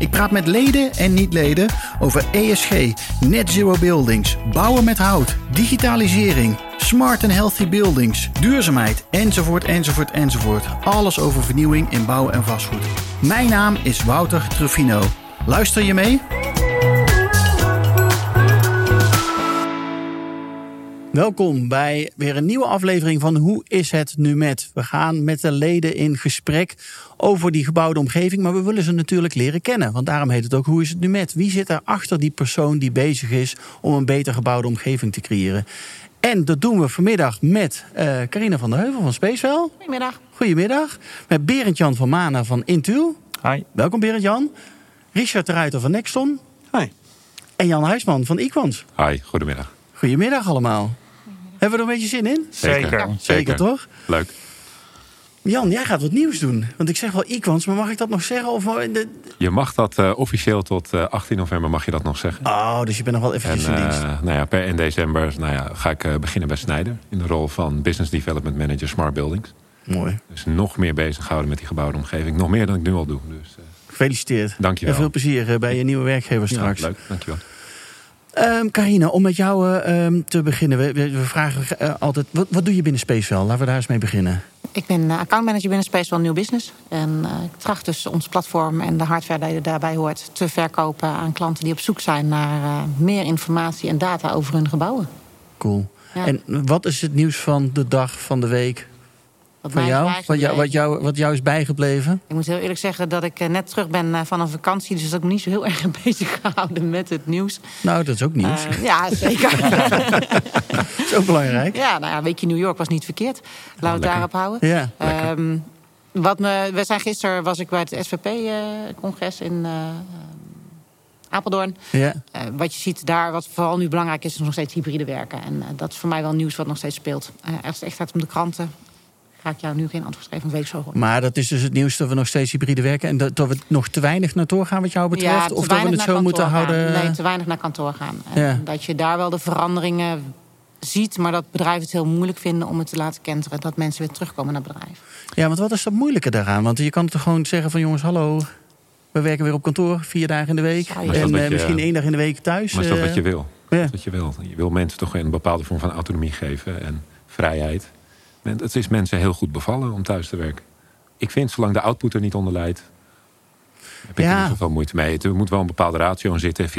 Ik praat met leden en niet-leden over ESG, net zero buildings, bouwen met hout, digitalisering, smart and healthy buildings, duurzaamheid, enzovoort, enzovoort, enzovoort. Alles over vernieuwing in bouw en vastgoed. Mijn naam is Wouter Truffino. Luister je mee? Welkom bij weer een nieuwe aflevering van Hoe is het nu met? We gaan met de leden in gesprek over die gebouwde omgeving, maar we willen ze natuurlijk leren kennen. Want daarom heet het ook Hoe is het nu met? Wie zit er achter die persoon die bezig is om een beter gebouwde omgeving te creëren? En dat doen we vanmiddag met uh, Carina van der Heuvel van Spacewell. Goedemiddag. Goedemiddag. Met Berend-Jan van Mana van Intuil. Hi. Welkom Berend-Jan. Richard de Ruiter van Nexton. Hi. En Jan Huisman van Equans. Hi, goedemiddag. Goedemiddag allemaal. Hebben we er een beetje zin in? Zeker. Zeker, Zeker toch? Leuk. Jan, jij gaat wat nieuws doen. Want ik zeg wel Equans, maar mag ik dat nog zeggen? Of de... Je mag dat uh, officieel tot uh, 18 november mag je dat nog zeggen. Oh, dus je bent nog wel eventjes en, in dienst. Uh, nou ja, per 1 december nou ja, ga ik uh, beginnen bij Snijder. In de rol van Business Development Manager Smart Buildings. Mooi. Dus nog meer bezig houden met die gebouwde omgeving. Nog meer dan ik nu al doe. Dus, Gefeliciteerd. Dank je wel. En veel plezier bij je nieuwe werkgever straks. Ja, leuk, dank je wel. Um, Carina, om met jou uh, te beginnen. We, we, we vragen uh, altijd, wat, wat, doe je binnen Spacewell? Laten we daar eens mee beginnen. Ik ben accountmanager binnen Spacewell New Business. En uh, ik tracht dus ons platform en de hardware die er daarbij hoort... te verkopen aan klanten die op zoek zijn naar meer informatie en data over hun gebouwen. Cool. Ja. En wat is het nieuws van de dag, van de week? Wat van jou? Wat, jou, wat, jou, wat jou is bijgebleven? Ik moet heel eerlijk zeggen dat ik net terug ben van een vakantie. Dus dat ik me niet zo heel erg bezig gehouden met het nieuws. Nou, dat is ook nieuws. Uh, ja, zeker. dat is ook belangrijk. Ja, nou ja, weekje New York was niet verkeerd. Laten we het daarop houden. Ja, um, wat me, we zijn gisteren was ik bij het SVP-congres uh, in uh, Apeldoorn. Ja. Uh, wat je ziet daar, wat vooral nu belangrijk is, is nog steeds hybride werken. En uh, dat is voor mij wel nieuws wat nog steeds speelt. Uh, er is echt gaat om de kranten ga ik jou nu geen antwoord geven, weet zo Maar dat is dus het nieuws dat we nog steeds hybride werken... en dat, dat we nog te weinig naar kantoor gaan wat jou betreft? Ja, of dat we het zo moeten gaan. houden? Nee, te weinig naar kantoor gaan. En ja. Dat je daar wel de veranderingen ziet... maar dat bedrijven het heel moeilijk vinden om het te laten kenteren... dat mensen weer terugkomen naar het bedrijf. Ja, want wat is dat moeilijke daaraan? Want je kan toch gewoon zeggen van jongens, hallo... we werken weer op kantoor, vier dagen in de week... Ja, en je, uh, misschien één dag in de week thuis. Maar is dat wat je wil? Ja. Wat je wil. Je wil mensen toch een bepaalde vorm van autonomie geven... en vrijheid... Het is mensen heel goed bevallen om thuis te werken. Ik vind, zolang de output er niet onder leidt... heb ik Ja. er niet zoveel moeite mee. Er moet wel een bepaalde ratio in zitten. 50-50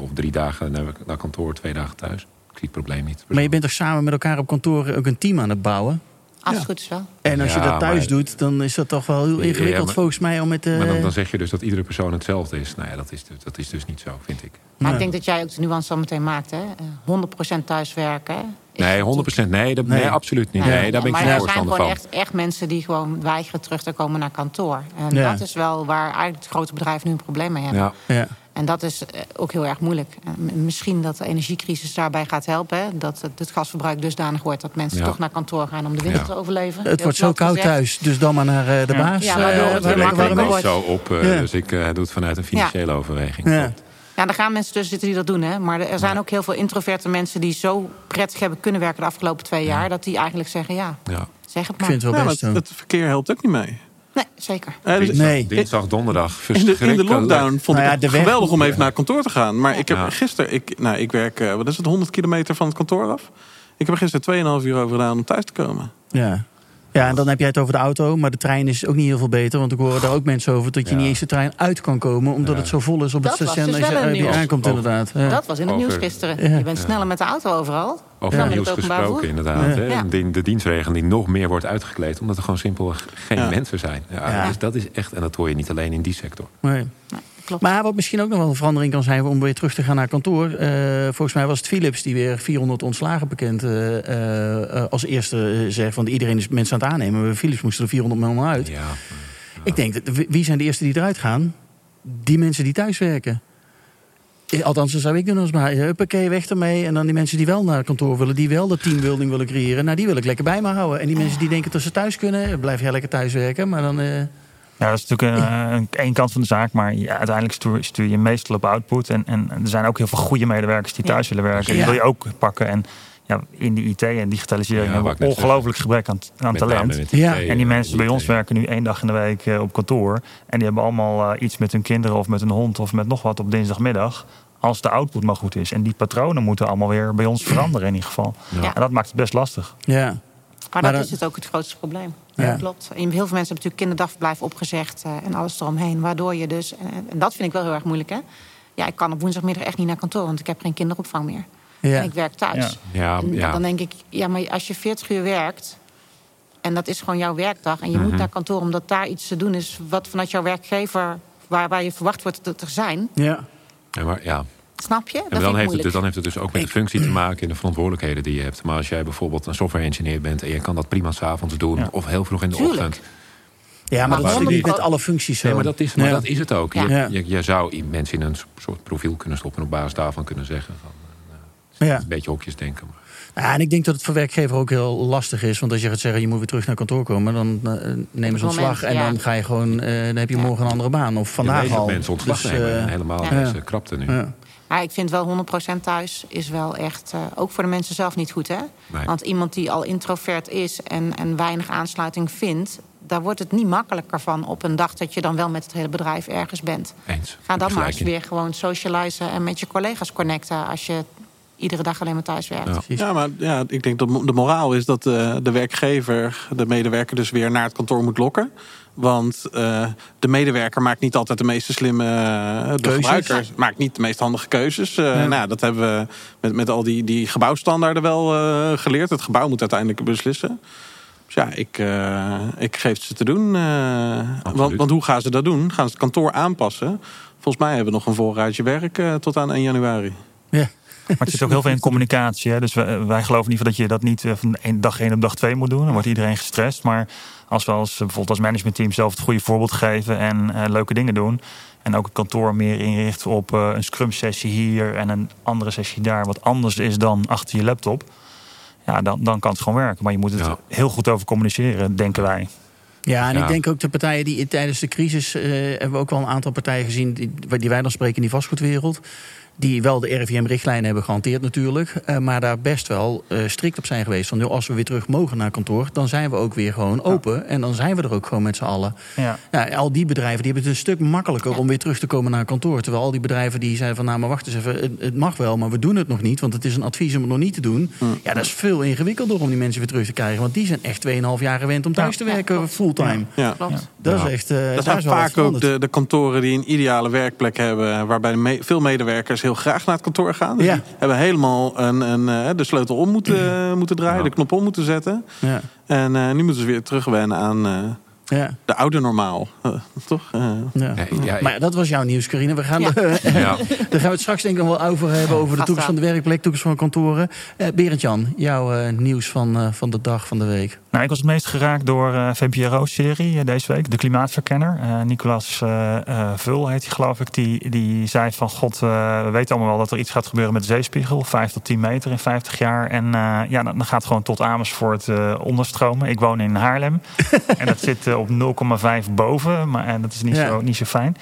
of drie dagen naar, kantoor, twee dagen thuis. Ik zie het probleem niet. Maar je bent toch samen met elkaar op kantoor ook een team aan het bouwen? Als het goed is wel. En als je Ja, dat thuis maar- doet, dan is dat toch wel heel Ja, ingewikkeld maar- volgens mij om met... Uh... Maar dan, dan zeg je dus dat iedere persoon hetzelfde is. Nou ja, dat is, dus- dat is dus niet zo, vind ik. Maar ik denk dat jij ook de nuance al meteen maakt. Hè? Eh, 100% thuiswerken. Nee, natuurlijk- 100% nee, dat, nee. Nee. absoluut niet. Nee, daar ben ik maar geen er zijn voorstander gewoon van. echt, echt mensen die gewoon weigeren terug te komen naar kantoor. En Ja. dat is wel waar eigenlijk de grote bedrijven nu een probleem mee hebben. Ja. Ja. En dat is eh, ook heel erg moeilijk. M- misschien dat de energiecrisis daarbij gaat helpen. Hè? Dat het- het gasverbruik dusdanig wordt dat mensen Ja. toch naar kantoor gaan om de winter Ja. te overleven. Het Heel wordt zo koud gezegd. thuis, dus dan maar naar eh, de baas. Ja, eh, waardoor het is. zo op, eh, Ja. dus ik eh, doe het vanuit een financiële overweging. Ja. Er gaan mensen tussen zitten die dat doen. Hè? Maar er zijn ook heel veel introverte mensen die zo prettig hebben kunnen werken de afgelopen twee jaar. Dat die eigenlijk zeggen: ja, Ja. zeg het Ik maar. vind het wel Ja, best maar het, het verkeer helpt ook niet mee. Nee, zeker. Eh, dus Dinsdag, Nee. dinsdag, donderdag. in, de, in de verschrikkelijk. lockdown vond Nou ja, ik de het geweldig om even naar kantoor te gaan. Maar ik heb Ja. gisteren, ik, nou, ik werk, eh, wat is het, 100 kilometer van het kantoor af. Ik heb er gisteren 2,5 uur over gedaan om thuis te komen. Ja. Ja, en dan heb jij het over de auto, maar de trein is ook niet heel veel beter. Want ik hoor daar ook mensen over dat je Ja. niet eens de trein uit kan komen. Omdat Ja. het zo vol is op het Dat station dus als je nieuws. aankomt inderdaad. Ja. Dat was in het Over- nieuws gisteren. Ja. Je bent sneller met de auto overal. Over nieuws het openbaar gesproken, vervoer. inderdaad. Ja. Hè? Ja. De, de dienstregeling die nog meer wordt uitgekleed. Omdat er gewoon simpelweg geen Ja. mensen zijn. Ja, Ja. Dus dat is echt, en dat hoor je niet alleen in die sector. Nee. Nee, klopt. Maar wat misschien ook nog wel een verandering kan zijn om weer terug te gaan naar kantoor. eh, volgens mij was het Philips die weer 400 ontslagen bekend eh, eh, als eerste zegt. Want iedereen is mensen aan het aannemen. Philips moesten er 400 man uit. Ja. Ik denk, dat- wie zijn de eerste die eruit gaan? Die mensen die thuis werken. Althans, dat zou ik doen als mij. Huppakee, weg ermee. En dan die mensen die wel naar het kantoor willen, die wel de teambuilding willen creëren, nou, die wil ik lekker bij me houden. En die mensen die denken dat ze thuis kunnen, blijf jij lekker thuis werken. Maar dan. eh, Ja, dat is natuurlijk een, een, één kant van de zaak. Maar ja, uiteindelijk stuur, stuur je meestal op output. En, en er zijn ook heel veel goede medewerkers die Ja. thuis willen werken. En die Ja. wil je ook pakken. En ja, in de IT en digitalisering Ja, hebben we ongelooflijk gebrek aan, aan Met name talent. Ja. En die eh, mensen bij ons werken nu één dag in de week eh, op kantoor. En die hebben allemaal eh, iets met hun kinderen of met een hond of met nog wat op dinsdagmiddag. Als de output maar goed is. En die patronen moeten allemaal weer bij ons veranderen in ieder geval. Ja. En dat maakt het best lastig. ja. Maar, Maar dat dan- is het ook het grootste probleem. Ja. Klopt. En heel veel mensen hebben natuurlijk kinderdagverblijf opgezegd eh, en alles eromheen. Waardoor je dus, en, dat vind ik wel heel erg moeilijk hè. Ja, ik kan op woensdagmiddag echt niet naar kantoor, want ik heb geen kinderopvang meer. Ja. En ik werk thuis. Ja, En ja. Dan denk ik, ja, maar als je 40 uur werkt en dat is gewoon jouw werkdag en je Mhm. moet naar kantoor omdat daar iets te doen is wat vanuit jouw werkgever, waar, waar je verwacht wordt dat er zijn. ja. Ja, maar ja, Snap je? En Dat dan, heeft het, dus- dan heeft het dus ook met de functie te maken en de verantwoordelijkheden die je hebt. Maar als jij bijvoorbeeld een software engineer bent en je kan dat prima s'avonds doen Ja. of heel vroeg in de Tuurlijk. ochtend. ja, maar Maar dat is niet met alle functies zo. Nee, maar dat is, maar Ja. dat is het ook. Ja. Je, je, je zou mensen in een soort profiel kunnen stoppen en op basis daarvan kunnen zeggen. Van, eh, Ja. Een beetje hokjes denken. Maar. Ja, en ik denk dat het voor werkgever ook heel lastig is. Want als je gaat zeggen, je moet weer terug naar kantoor komen... dan eh, nemen ze het ontslag moment, en ja. dan ga je gewoon... eh, dan heb je morgen een andere baan. Of Je vandaag weet al. mensen ontslag Dus, nemen en helemaal ja. krapte nu. ja. Maar ik vind wel 100% thuis is wel echt, eh, ook voor de mensen zelf niet goed hè. Nee. Want iemand die al introvert is en, en weinig aansluiting vindt, daar wordt het niet makkelijker van op een dag dat je dan wel met het hele bedrijf ergens bent. Eens. Ga dan maar eens weer gewoon socializen en met je collega's connecten als je iedere dag alleen maar thuis werkt. Ja, maar ja, ik denk dat de moraal is dat eh, de werkgever de medewerker dus weer naar het kantoor moet lokken. Want eh, de medewerker maakt niet altijd de meeste slimme. eh, de gebruiker maakt niet de meest handige keuzes. Eh, Ja. Nou, ja, dat hebben we met, met al die, die gebouwstandaarden wel eh, geleerd. Het gebouw moet uiteindelijk beslissen. Dus ja, ik, eh, ik geef het ze te doen. eh, want, want hoe gaan ze dat doen? Gaan ze het kantoor aanpassen? Volgens mij hebben we nog een voorraadje werk eh, tot aan 1 januari. Ja. Maar het zit ook heel veel in communicatie. Hè? Dus wij, wij geloven niet dat je dat niet van één- dag 1 op dag 2 moet doen. Dan wordt iedereen gestrest. Maar als we als, bijvoorbeeld als managementteam zelf het goede voorbeeld geven en eh, leuke dingen doen. En ook het kantoor meer inrichten op eh, een scrum sessie hier en een andere sessie daar. Wat anders is dan achter je laptop. Ja, dan, dan kan het gewoon werken. Maar je moet het Ja. heel goed over communiceren, denken wij. Ja, en Ja. ik denk ook de partijen die tijdens de crisis... eh, hebben we ook wel een aantal partijen gezien... die, die wij dan spreken in die vastgoedwereld... die wel de RIVM-richtlijnen hebben gehanteerd natuurlijk... eh, maar daar best wel eh, strikt op zijn geweest. Van, als we weer terug mogen naar kantoor... dan zijn we ook weer gewoon open. En dan zijn we er ook gewoon met z'n allen. Ja. Ja, al die bedrijven die hebben het een stuk makkelijker om weer terug te komen naar kantoor. Terwijl al die bedrijven die zeiden van nou maar wacht eens even, het, het mag wel, maar we doen het nog niet. Want het is een advies om het nog niet te doen. Ja, dat is veel ingewikkelder om die mensen weer terug te krijgen. Want die zijn echt 2,5 jaar gewend om thuis Ja. te werken fulltime. Ja. Klopt. Dat Ja. is echt. eh, Dat zijn vaak ook de, de kantoren die een ideale werkplek hebben. Waarbij me- veel medewerkers heel graag naar het kantoor gaan. Dus Ja. die hebben helemaal een, een, eh, de sleutel om moeten, moeten draaien. De knop om moeten zetten. Ja, En eh, nu moeten ze weer terugwennen aan eh, ja, de oude normaal. Eh, toch? Eh, ja. Nee, ja, Maar ja, dat was jouw nieuws, Carine. We gaan Ja. er, ja. daar gaan we het straks denk ik nog wel over hebben. Over de toekomst van de werkplek, toekomst van kantoren. Eh Berend-Jan, jouw eh, nieuws van, eh, van de dag van de week. Nou, ik was het meest geraakt door eh VPRO-serie deze week, De Klimaatverkenner. Eh, Nicolas Vul heet hij, geloof ik. Die, die zei van, god, eh, we weten allemaal wel dat er iets gaat gebeuren met de zeespiegel. 5 tot 10 meter in 50 jaar. En eh, ja, dan, dan gaat het gewoon tot Amersfoort eh onderstromen. Ik woon in Haarlem. en dat zit eh, op 0,5 boven. Maar en dat is niet, Ja. zo, niet zo fijn.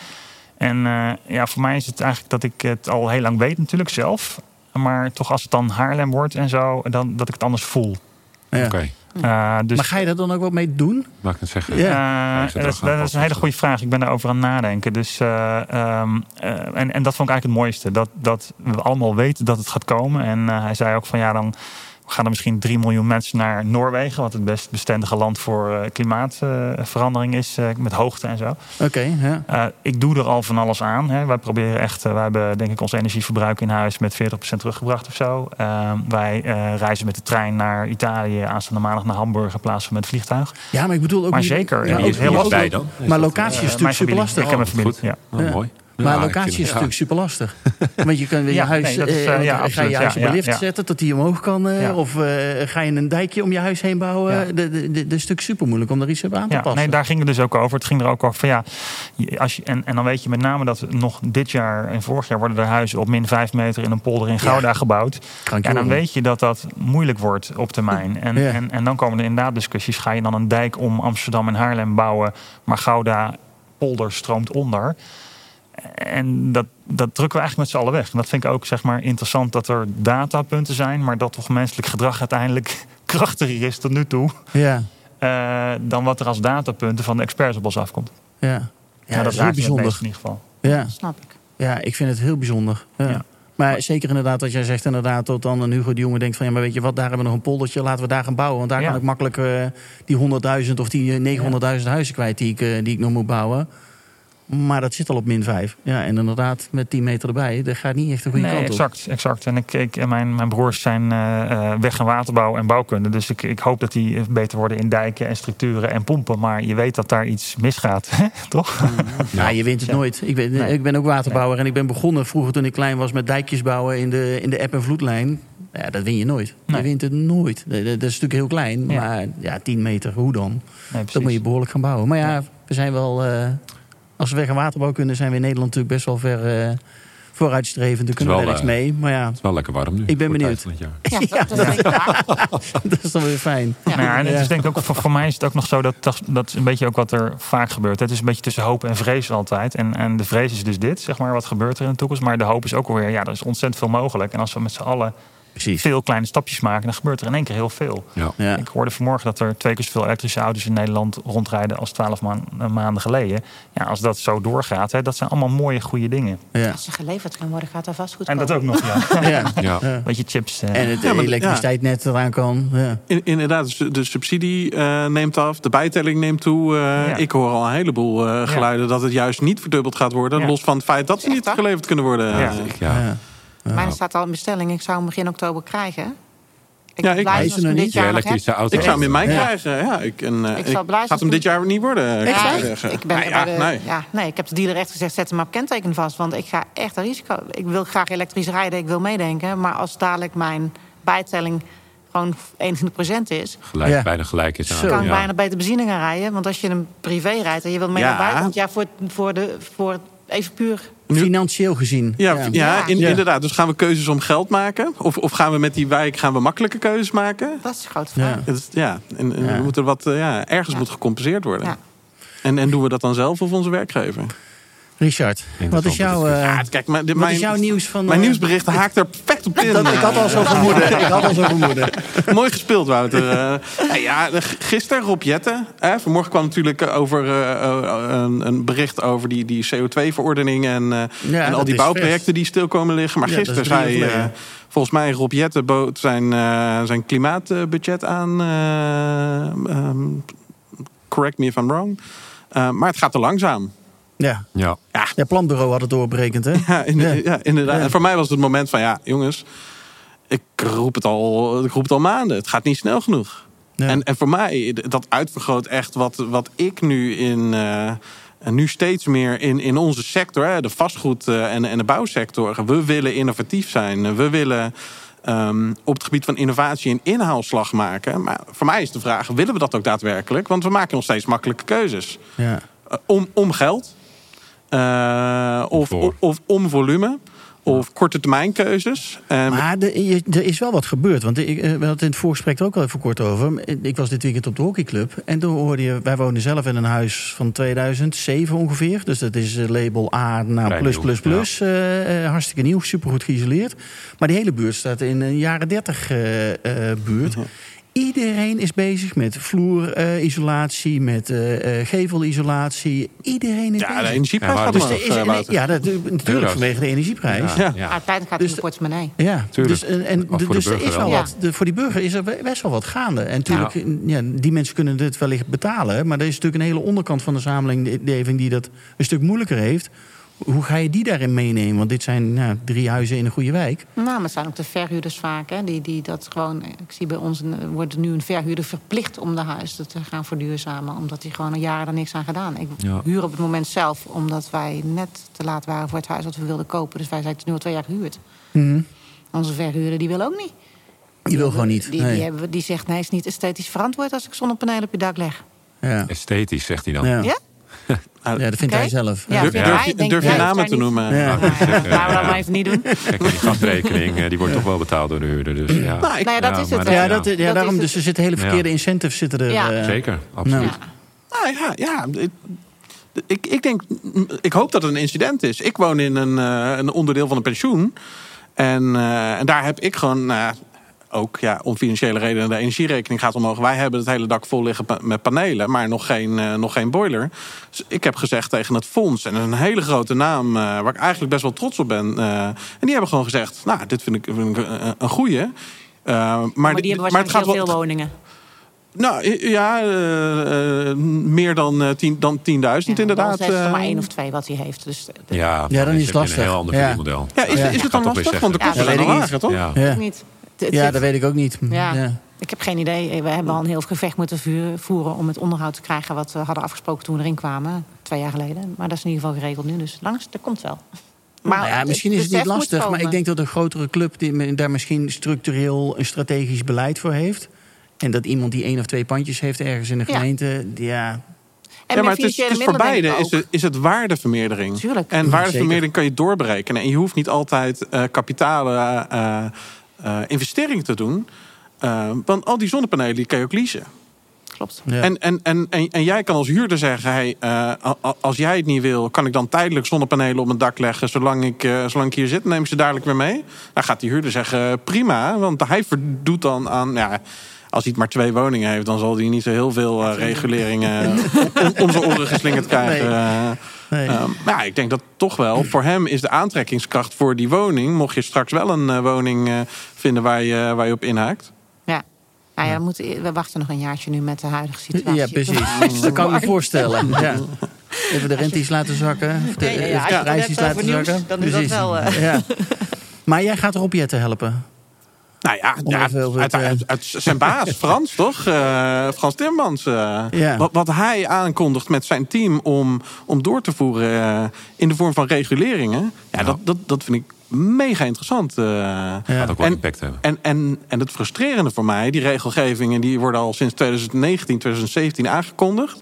En eh, ja, voor mij is het eigenlijk dat ik het al heel lang weet natuurlijk zelf. Maar toch als het dan Haarlem wordt en zo, dan dat ik het anders voel. Ja. Oké, Eh, dus, Maar ga je daar dan ook wat mee doen? mag ik het zeggen? Ja. eh, dat, is, dat een hele goede vraag. Ik ben daarover aan het nadenken. Dus, eh, ehm, eh, en, en dat vond ik eigenlijk het mooiste. Dat, dat we allemaal weten dat het gaat komen. En eh, hij zei ook van ja, dan gaan er misschien 3 miljoen mensen naar Noorwegen. Wat het best bestendige land voor eh, klimaatverandering is. eh, met hoogte en zo. Oké, ja. Eh, ik doe er al van alles aan. Hè. Wij proberen echt, uh, wij hebben denk ik ons energieverbruik in huis met 40% teruggebracht of zo. Uh, wij uh, reizen met de trein naar Italië aanstaande maandag naar Hamburg in plaats van met het vliegtuig. Ja, maar ik bedoel ook. Maar zeker. Ja, ook- is heel lastig bij dan? Maar locatie is Uh, natuurlijk super lastig. Ik heb een familie. Goed. Ja. Oh, Ja. Mooi. Maar locatie is natuurlijk super lastig. Want je kan weer je huis, nee, dat is, eh, eh, ga je huis op een lift zetten tot die omhoog kan. eh. Of ga je een dijkje om je huis heen bouwen. Dat is natuurlijk super moeilijk om daar iets op aan te passen. nee, daar ging het dus ook over. Het ging er ook over van ja, als je, en, en dan weet je met name dat nog dit jaar en vorig jaar worden er huizen op min 5 meter in een polder in Gouda gebouwd. Ja, dan weet je dat dat moeilijk wordt op termijn. En, en, en dan komen er inderdaad discussies. Ga je dan een dijk om Amsterdam en Haarlem bouwen, maar Gouda polder stroomt onder? En dat, dat drukken we eigenlijk met z'n allen weg. En dat vind ik ook zeg maar, interessant dat er datapunten zijn, maar dat toch menselijk gedrag uiteindelijk krachtiger is tot nu toe. Ja, eh, dan wat er als datapunten van de experts op ons afkomt. ja. ja, Ja, dat is heel bijzonder. in ieder geval. Ja. Snap ik. ja, ik vind het heel bijzonder. Ja. Ja. Maar zeker inderdaad, wat jij zegt, inderdaad, tot dan een Hugo de Jonge denkt van ja, maar weet je wat, daar hebben we nog een poldertje, laten we daar gaan bouwen. Want daar Ja. kan ik makkelijk eh, die 100.000 of die eh, 900.000 huizen kwijt die ik, eh, die ik nog moet bouwen. Maar dat zit al op min 5. Ja, en inderdaad, met 10 meter erbij, dat gaat niet echt de goede Nee, kant op. exact, exact. En ik, ik, en mijn, mijn broers zijn eh, eh, weg- en waterbouw en bouwkunde. Dus ik, ik hoop dat die beter worden in dijken en structuren en pompen. Maar je weet dat daar iets misgaat, toch? Ja, je wint het Ja. nooit. Ik ben, Nee. ik ben ook waterbouwer en ik ben begonnen vroeger toen ik klein was met dijkjes bouwen in de, in de eb- en vloedlijn. Ja, dat win je nooit. Nee. Je wint het nooit. Dat, dat is natuurlijk heel klein, Ja. maar ja, 10 meter, hoe dan? Nee, precies. moet je behoorlijk gaan bouwen. Maar ja, we zijn wel, eh, als we weg- en waterbouw kunnen, zijn we in Nederland natuurlijk best wel ver eh, vooruitstrevend. Daar kunnen we wel, wel iets eh, mee. Maar ja, Het is wel lekker warm nu. Ik ben benieuwd. tijd van het jaar. Ja, dat, dat denk ik raar. dat is dan weer fijn. Ja. Nou ja, en het Ja. is denk ik ook voor, voor mij is het ook nog zo dat dat dat is een beetje ook wat er vaak gebeurt. Het is een beetje tussen hoop en vrees altijd. En, en de vrees is dus dit, zeg maar, wat gebeurt er in de toekomst. Maar de hoop is ook alweer, ja, er is ontzettend veel mogelijk. En als we met z'n allen Precies. veel kleine stapjes maken, dan gebeurt er in één keer heel veel. Ja. Ja. Ik hoorde vanmorgen dat er twee keer zoveel elektrische auto's in Nederland rondrijden als twaalf maanden geleden. Ja, als dat zo doorgaat, hè, dat zijn allemaal mooie, goede dingen. Ja. Als ze geleverd kan worden, gaat dat vast goed En dat ook nog, ja. Ja. Ja. Ja. Weet je, chips. eh, En het Ja, maar- elektriciteitsnet eraan kan. Ja. In- inderdaad, dus de subsidie eh, neemt af, de bijtelling neemt toe. Eh, Ja. Ik hoor al een heleboel eh, geluiden dat het juist niet verdubbeld gaat worden. Ja. Los van het feit dat ze niet geleverd kunnen worden. Ja. Eh, ja. Mijn staat al in bestelling. Ik zou hem begin oktober krijgen. Ik Ja, ik- blij als er niet. elektrische auto. Ik zou hem in mij Ja. krijgen. Ja, ik, en, eh, Ik blij gaat hem dit jaar niet worden. Ja, ik ben ja, bij de- nee. ja, nee, ik heb de dealer echt gezegd, zet hem maar op kenteken vast. Want ik ga echt een risico. Ik wil graag elektrisch rijden, ik wil meedenken. Maar als dadelijk mijn bijtelling gewoon 21% is... Gelijk, Ja. Bijna gelijk is aan. Zo. kan ik ja. bijna beter benzine gaan rijden. Want als je een privé rijdt en je wilt mee Ja. naar buiten... Want ja, voor, voor, de, voor even puur... Nu- Financieel gezien. Ja, ja. Ja. in- Ja. inderdaad. Dus gaan we keuzes om geld maken? Of, of gaan we met die wijk gaan we makkelijke keuzes maken? Dat is een grote vraag. Ja. Is- ja, en, en Ja. we moeten wat, eh, ja, ergens Ja. moet gecompenseerd worden. Ja. En, en doen we dat dan zelf of onze werkgever? Richard, denk wat is jouw, eh, Ja, kijk, maar wat mijn, is jouw nieuws van... mijn eh, nieuwsbericht haakt er perfect op in. Dat, ik had al zo vermoeden. Ik had al zo vermoeden. Mooi gespeeld, Wouter. Eh, ja, gisteren Rob Jetten. Hè, vanmorgen kwam natuurlijk over eh, eh, een, een bericht over die, die CO2-verordening... en, eh, Ja, en al die bouwprojecten die stil komen liggen. Maar Ja, gisteren zei eh, volgens mij Rob Jetten bood zijn, eh, zijn klimaatbudget aan. eh, ehm, correct me if I'm wrong. Eh, maar het gaat te langzaam. Ja. Ja. ja, planbureau had het doorberekend, hè? Ja, in- Ja. ja, inderdaad. Ja. En voor mij was het het moment van, ja, jongens, ik roep het al, ik roep het al maanden. Het gaat niet snel genoeg. Ja. En, en voor mij, dat uitvergroot echt wat, wat ik nu in. eh, en nu steeds meer in, in onze sector, hè, de vastgoed eh, en, en de bouwsector. We willen innovatief zijn. We willen ehm, op het gebied van innovatie een inhaalslag maken. Maar voor mij is de vraag: willen we dat ook daadwerkelijk? Want we maken nog steeds makkelijke keuzes. Ja. Eh, om, om geld. Eh, of, of, of om volume. Of korte termijn keuzes. Maar de- je- er is wel wat gebeurd. Want ik, eh, we hadden het in het voorgesprek er ook al even kort over. Ik was dit weekend op de hockeyclub. En toen hoorde je... Wij wonen zelf in een huis van 2007 ongeveer. Dus dat is eh, label A naar Vrij plus, nieuw, plus, plus. Hartstikke nieuw, supergoed geïsoleerd. Maar die hele buurt staat in een jaren 30 eh, eh, buurt. Iedereen is bezig met vloerisolatie, met eh, eh, gevelisolatie. Iedereen is ja, de bezig. energieprijs Ja, Dus er is, eh, en- Wouter. ja, dat, natuurlijk Euro's. vanwege de energieprijs. Ja. Ja. Uiteindelijk gaat het Dus in de portemonnee. dus, Tuurlijk. en, en, de dus er is wel wat. De, voor die burger is er best wel wat gaande. En natuurlijk, ja. die mensen kunnen dit wellicht betalen. Maar er is natuurlijk een hele onderkant van de samenleving die dat een stuk moeilijker heeft. Hoe ga je die daarin meenemen? Want dit zijn nou, drie huizen in een goede wijk. Nou, maar het zijn ook de verhuurders vaak. Hè, die, die dat gewoon, ik zie bij ons, een- wordt nu een verhuurder verplicht om de huizen te gaan verduurzamen. Omdat hij gewoon een jaar er niks aan gedaan. Ik Ja. huur op het moment zelf, omdat wij net te laat waren voor het huis wat we wilden kopen. Dus wij zijn het nu al twee jaar gehuurd. Mhm. Onze verhuurder die wil ook niet. Die wil gewoon niet. Die, Nee. die, hebben, die zegt, nee, het is niet esthetisch verantwoord als ik zonnepanelen op je dak leg. ja. Esthetisch, zegt hij dan. Ja. Ja? Ja, dat vindt Oké. hij zelf. Ja, Durf, vind durf jij? je, durf namen te noemen? Ja. Nou, Laten we dat maar even niet doen. Kijk, die gasrekening eh, die wordt toch wel betaald door de huurder. Dus ja, Nou, ik- Nou ja, dat Ja, is het. Ja, dat, ja, Dat daarom. is Dus het. er zitten hele verkeerde Ja. incentives zitten er. Ja. eh, zeker, absoluut. Ja. Nou ja, ja. Ik, ik, ik denk, ik hoop dat het een incident is. Ik woon in een, eh, een onderdeel van een pensioen. En, eh, en daar heb ik gewoon, nou ja, ook ja, om financiële redenen, de energierekening gaat omhoog. Wij hebben het hele dak vol liggen met panelen, maar nog geen, eh, nog geen boiler. Dus ik heb gezegd tegen het fonds, en een hele grote naam, eh, waar ik eigenlijk best wel trots op ben. eh, en die hebben gewoon gezegd, nou, dit vind ik, vind ik een, goeie. Eh, maar, Maar di- die hebben maar het gaat heel wel, veel woningen. nou ja, meer dan eh, tien- dan 10.000 Ja, inderdaad. Ons heeft er maar één of twee wat hij heeft. Dus de- Ja, Ja, dan is het lastig. Een heel ander Ja. Ja, is, Ja. is het dan toch lastig? Want de kosten Ja, zijn dat lager, toch? Ja. Ja. niet. Het- ja, dat weet ik ook niet. Ja. Ja. Ik heb geen idee. We hebben al een heel gevecht moeten voeren om het onderhoud te krijgen wat we hadden afgesproken toen we erin kwamen, twee jaar geleden. Maar dat is in ieder geval geregeld nu, dus langs, dat komt wel. Maar Nou ja, misschien is het niet lastig, maar ik denk dat een grotere club die daar misschien structureel een strategisch beleid voor heeft. En dat iemand die één of twee pandjes heeft ergens in de gemeente, ja, En Ja, met maar het is, financiële het is voor beide is het, is het waardevermeerdering. Tuurlijk. En waardevermeerdering kan je doorberekenen. En je hoeft niet altijd eh kapitale eh, eh, investeringen te doen. Eh, want al die zonnepanelen die kan je ook leasen. Klopt. ja. En, en, en, en, en jij kan als huurder zeggen: hey, eh, als jij het niet wil, kan ik dan tijdelijk zonnepanelen op mijn dak leggen. Zolang ik, eh, zolang ik hier zit, neem ik ze dadelijk weer mee. Dan gaat die huurder zeggen: prima. Want hij voldoet dan aan. Ja, als hij het maar twee woningen heeft, dan zal hij niet zo heel veel eh, reguleringen om, om zijn oren geslingerd krijgen. Nee. Ehm, maar ja, ik denk dat toch wel voor hem is de aantrekkingskracht voor die woning. Mocht je straks wel een eh, woning eh, vinden waar je, waar je op inhaakt. Ja. Nou ja, we, moeten, we wachten nog een jaartje nu met de huidige situatie. ja, precies. Dat kan ik me voorstellen. Ja. Even de rentes laten zakken. of De, Ja, ja, ja. even Als de je het prijsjes laten nieuws, zakken. dan is dat Precies. wel, eh. Ja. Maar jij gaat Rob Jetten helpen. Nou ja, ja uit, eh, uit- uit zijn baas, Frans, toch? Eh, Frans Timmermans. eh, Ja. wat, wat hij aankondigt met zijn team om, om door te voeren in de vorm van reguleringen. Ja, Dat, dat, dat vind ik mega interessant. eh. Gaat ook wel En- impact hebben. En, en, en het frustrerende voor mij, die regelgevingen die worden al sinds 2019, 2017 aangekondigd.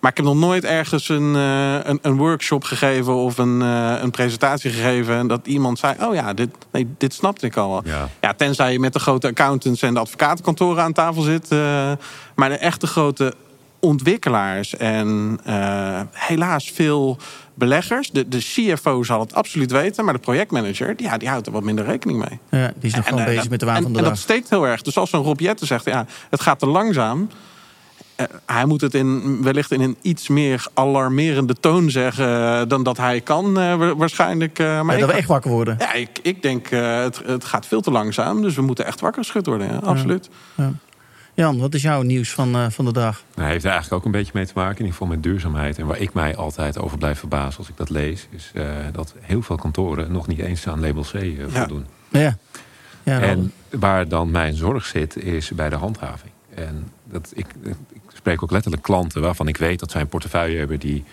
Maar ik heb nog nooit ergens een, eh, een, een workshop gegeven of een, eh, een presentatie gegeven. En dat iemand zei: Oh ja, dit, nee, dit snapte ik al. Ja. Ja, tenzij je met de grote accountants en de advocatenkantoren aan tafel zit. eh, maar de echte grote ontwikkelaars en eh, helaas veel beleggers. De, de CFO zal het absoluut weten, maar de projectmanager die, ja, die houdt er wat minder rekening mee. Ja, die is nog gewoon bezig met de waan en, van de en dag. dat steekt heel erg. Dus als zo'n Rob Jetten zegt, ja, het gaat te langzaam. Eh, hij moet het in, wellicht in een iets meer alarmerende toon zeggen eh, dan dat hij kan, eh, wa- waarschijnlijk. eh, maar Ja, ik, dat we echt wakker worden. ja, ik, ik denk, eh, het, het gaat veel te langzaam. Dus we moeten echt wakker geschud worden. Ja, absoluut. Jan, wat is jouw nieuws van, eh, van de dag? Nou, heeft er eigenlijk ook een beetje mee te maken, in ieder geval met duurzaamheid. En waar ik mij altijd over blijf verbazen als ik dat lees, is eh, dat heel veel kantoren nog niet eens aan label C voldoen. Ja. ja En waar dan mijn zorg zit, is bij de handhaving. En dat, ik, ik spreek ook letterlijk klanten waarvan ik weet dat zij een portefeuille hebben die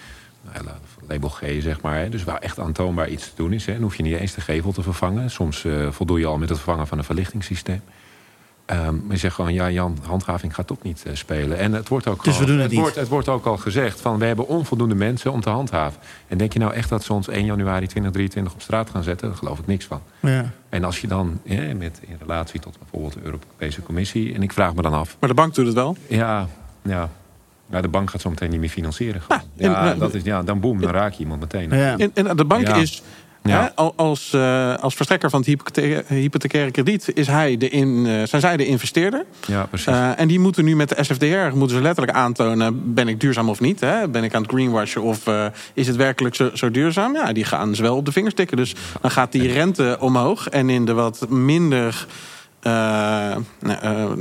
nou, ja, label G, zeg maar. Hè, dus waar echt aantoonbaar iets te doen is. Hè. Dan hoef je niet eens de gevel te vervangen. Soms eh, voldoe je al met het vervangen van een verlichtingssysteem. Ehm, maar je zegt gewoon, ja Jan, handhaving gaat ook niet eh, spelen. En het wordt ook Dus we doen het niet. Wordt, het wordt ook al gezegd van, we hebben onvoldoende mensen om te handhaven. En denk je nou echt dat ze ons 1 januari 2023 op straat gaan zetten? Daar geloof ik niks van. ja. En als je dan hè, met, in relatie tot bijvoorbeeld de Europese Commissie... en ik vraag me dan af, Maar de bank doet het wel. ja, ja, ja de bank gaat zo meteen niet meer financieren. Ja, ja, en- dat is, ja, dan boem, dan raak je iemand meteen. Ja. En, en de bank Ja. is, Ja. hè, al- als, eh, als verstrekker van het hypothecaire, hypothecaire krediet, is hij de in, eh, zijn zij de investeerder. Ja, precies. Eh, en die moeten nu met de SFDR moeten ze letterlijk aantonen: ben ik duurzaam of niet? Hè? Ben ik aan het greenwashen of eh, is het werkelijk zo, zo duurzaam? Ja, die gaan ze wel op de vingers tikken. Dus dan gaat die rente omhoog. En in de wat minder uh, uh,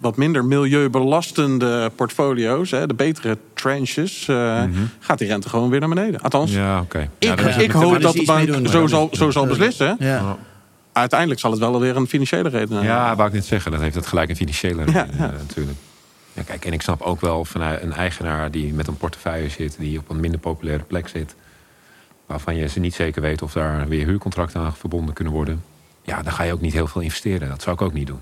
wat minder milieubelastende portfolio's, hè, de betere trenches, uh, mm -hmm. gaat die rente gewoon weer naar beneden. Althans, ja, okay. ik, ja, ik hoop dat de bank zo zal, zo zal beslissen. Ja. Uiteindelijk zal het wel weer een financiële reden hebben. Ja, wou ik niet zeggen. Dat heeft het gelijk een financiële reden ja, natuurlijk. Ja, kijk, en ik snap ook wel vanuit een eigenaar die met een portefeuille zit, die op een minder populaire plek zit, waarvan je ze niet zeker weet of daar weer huurcontracten aan verbonden kunnen worden ja, dan ga je ook niet heel veel investeren. Dat zou ik ook niet doen.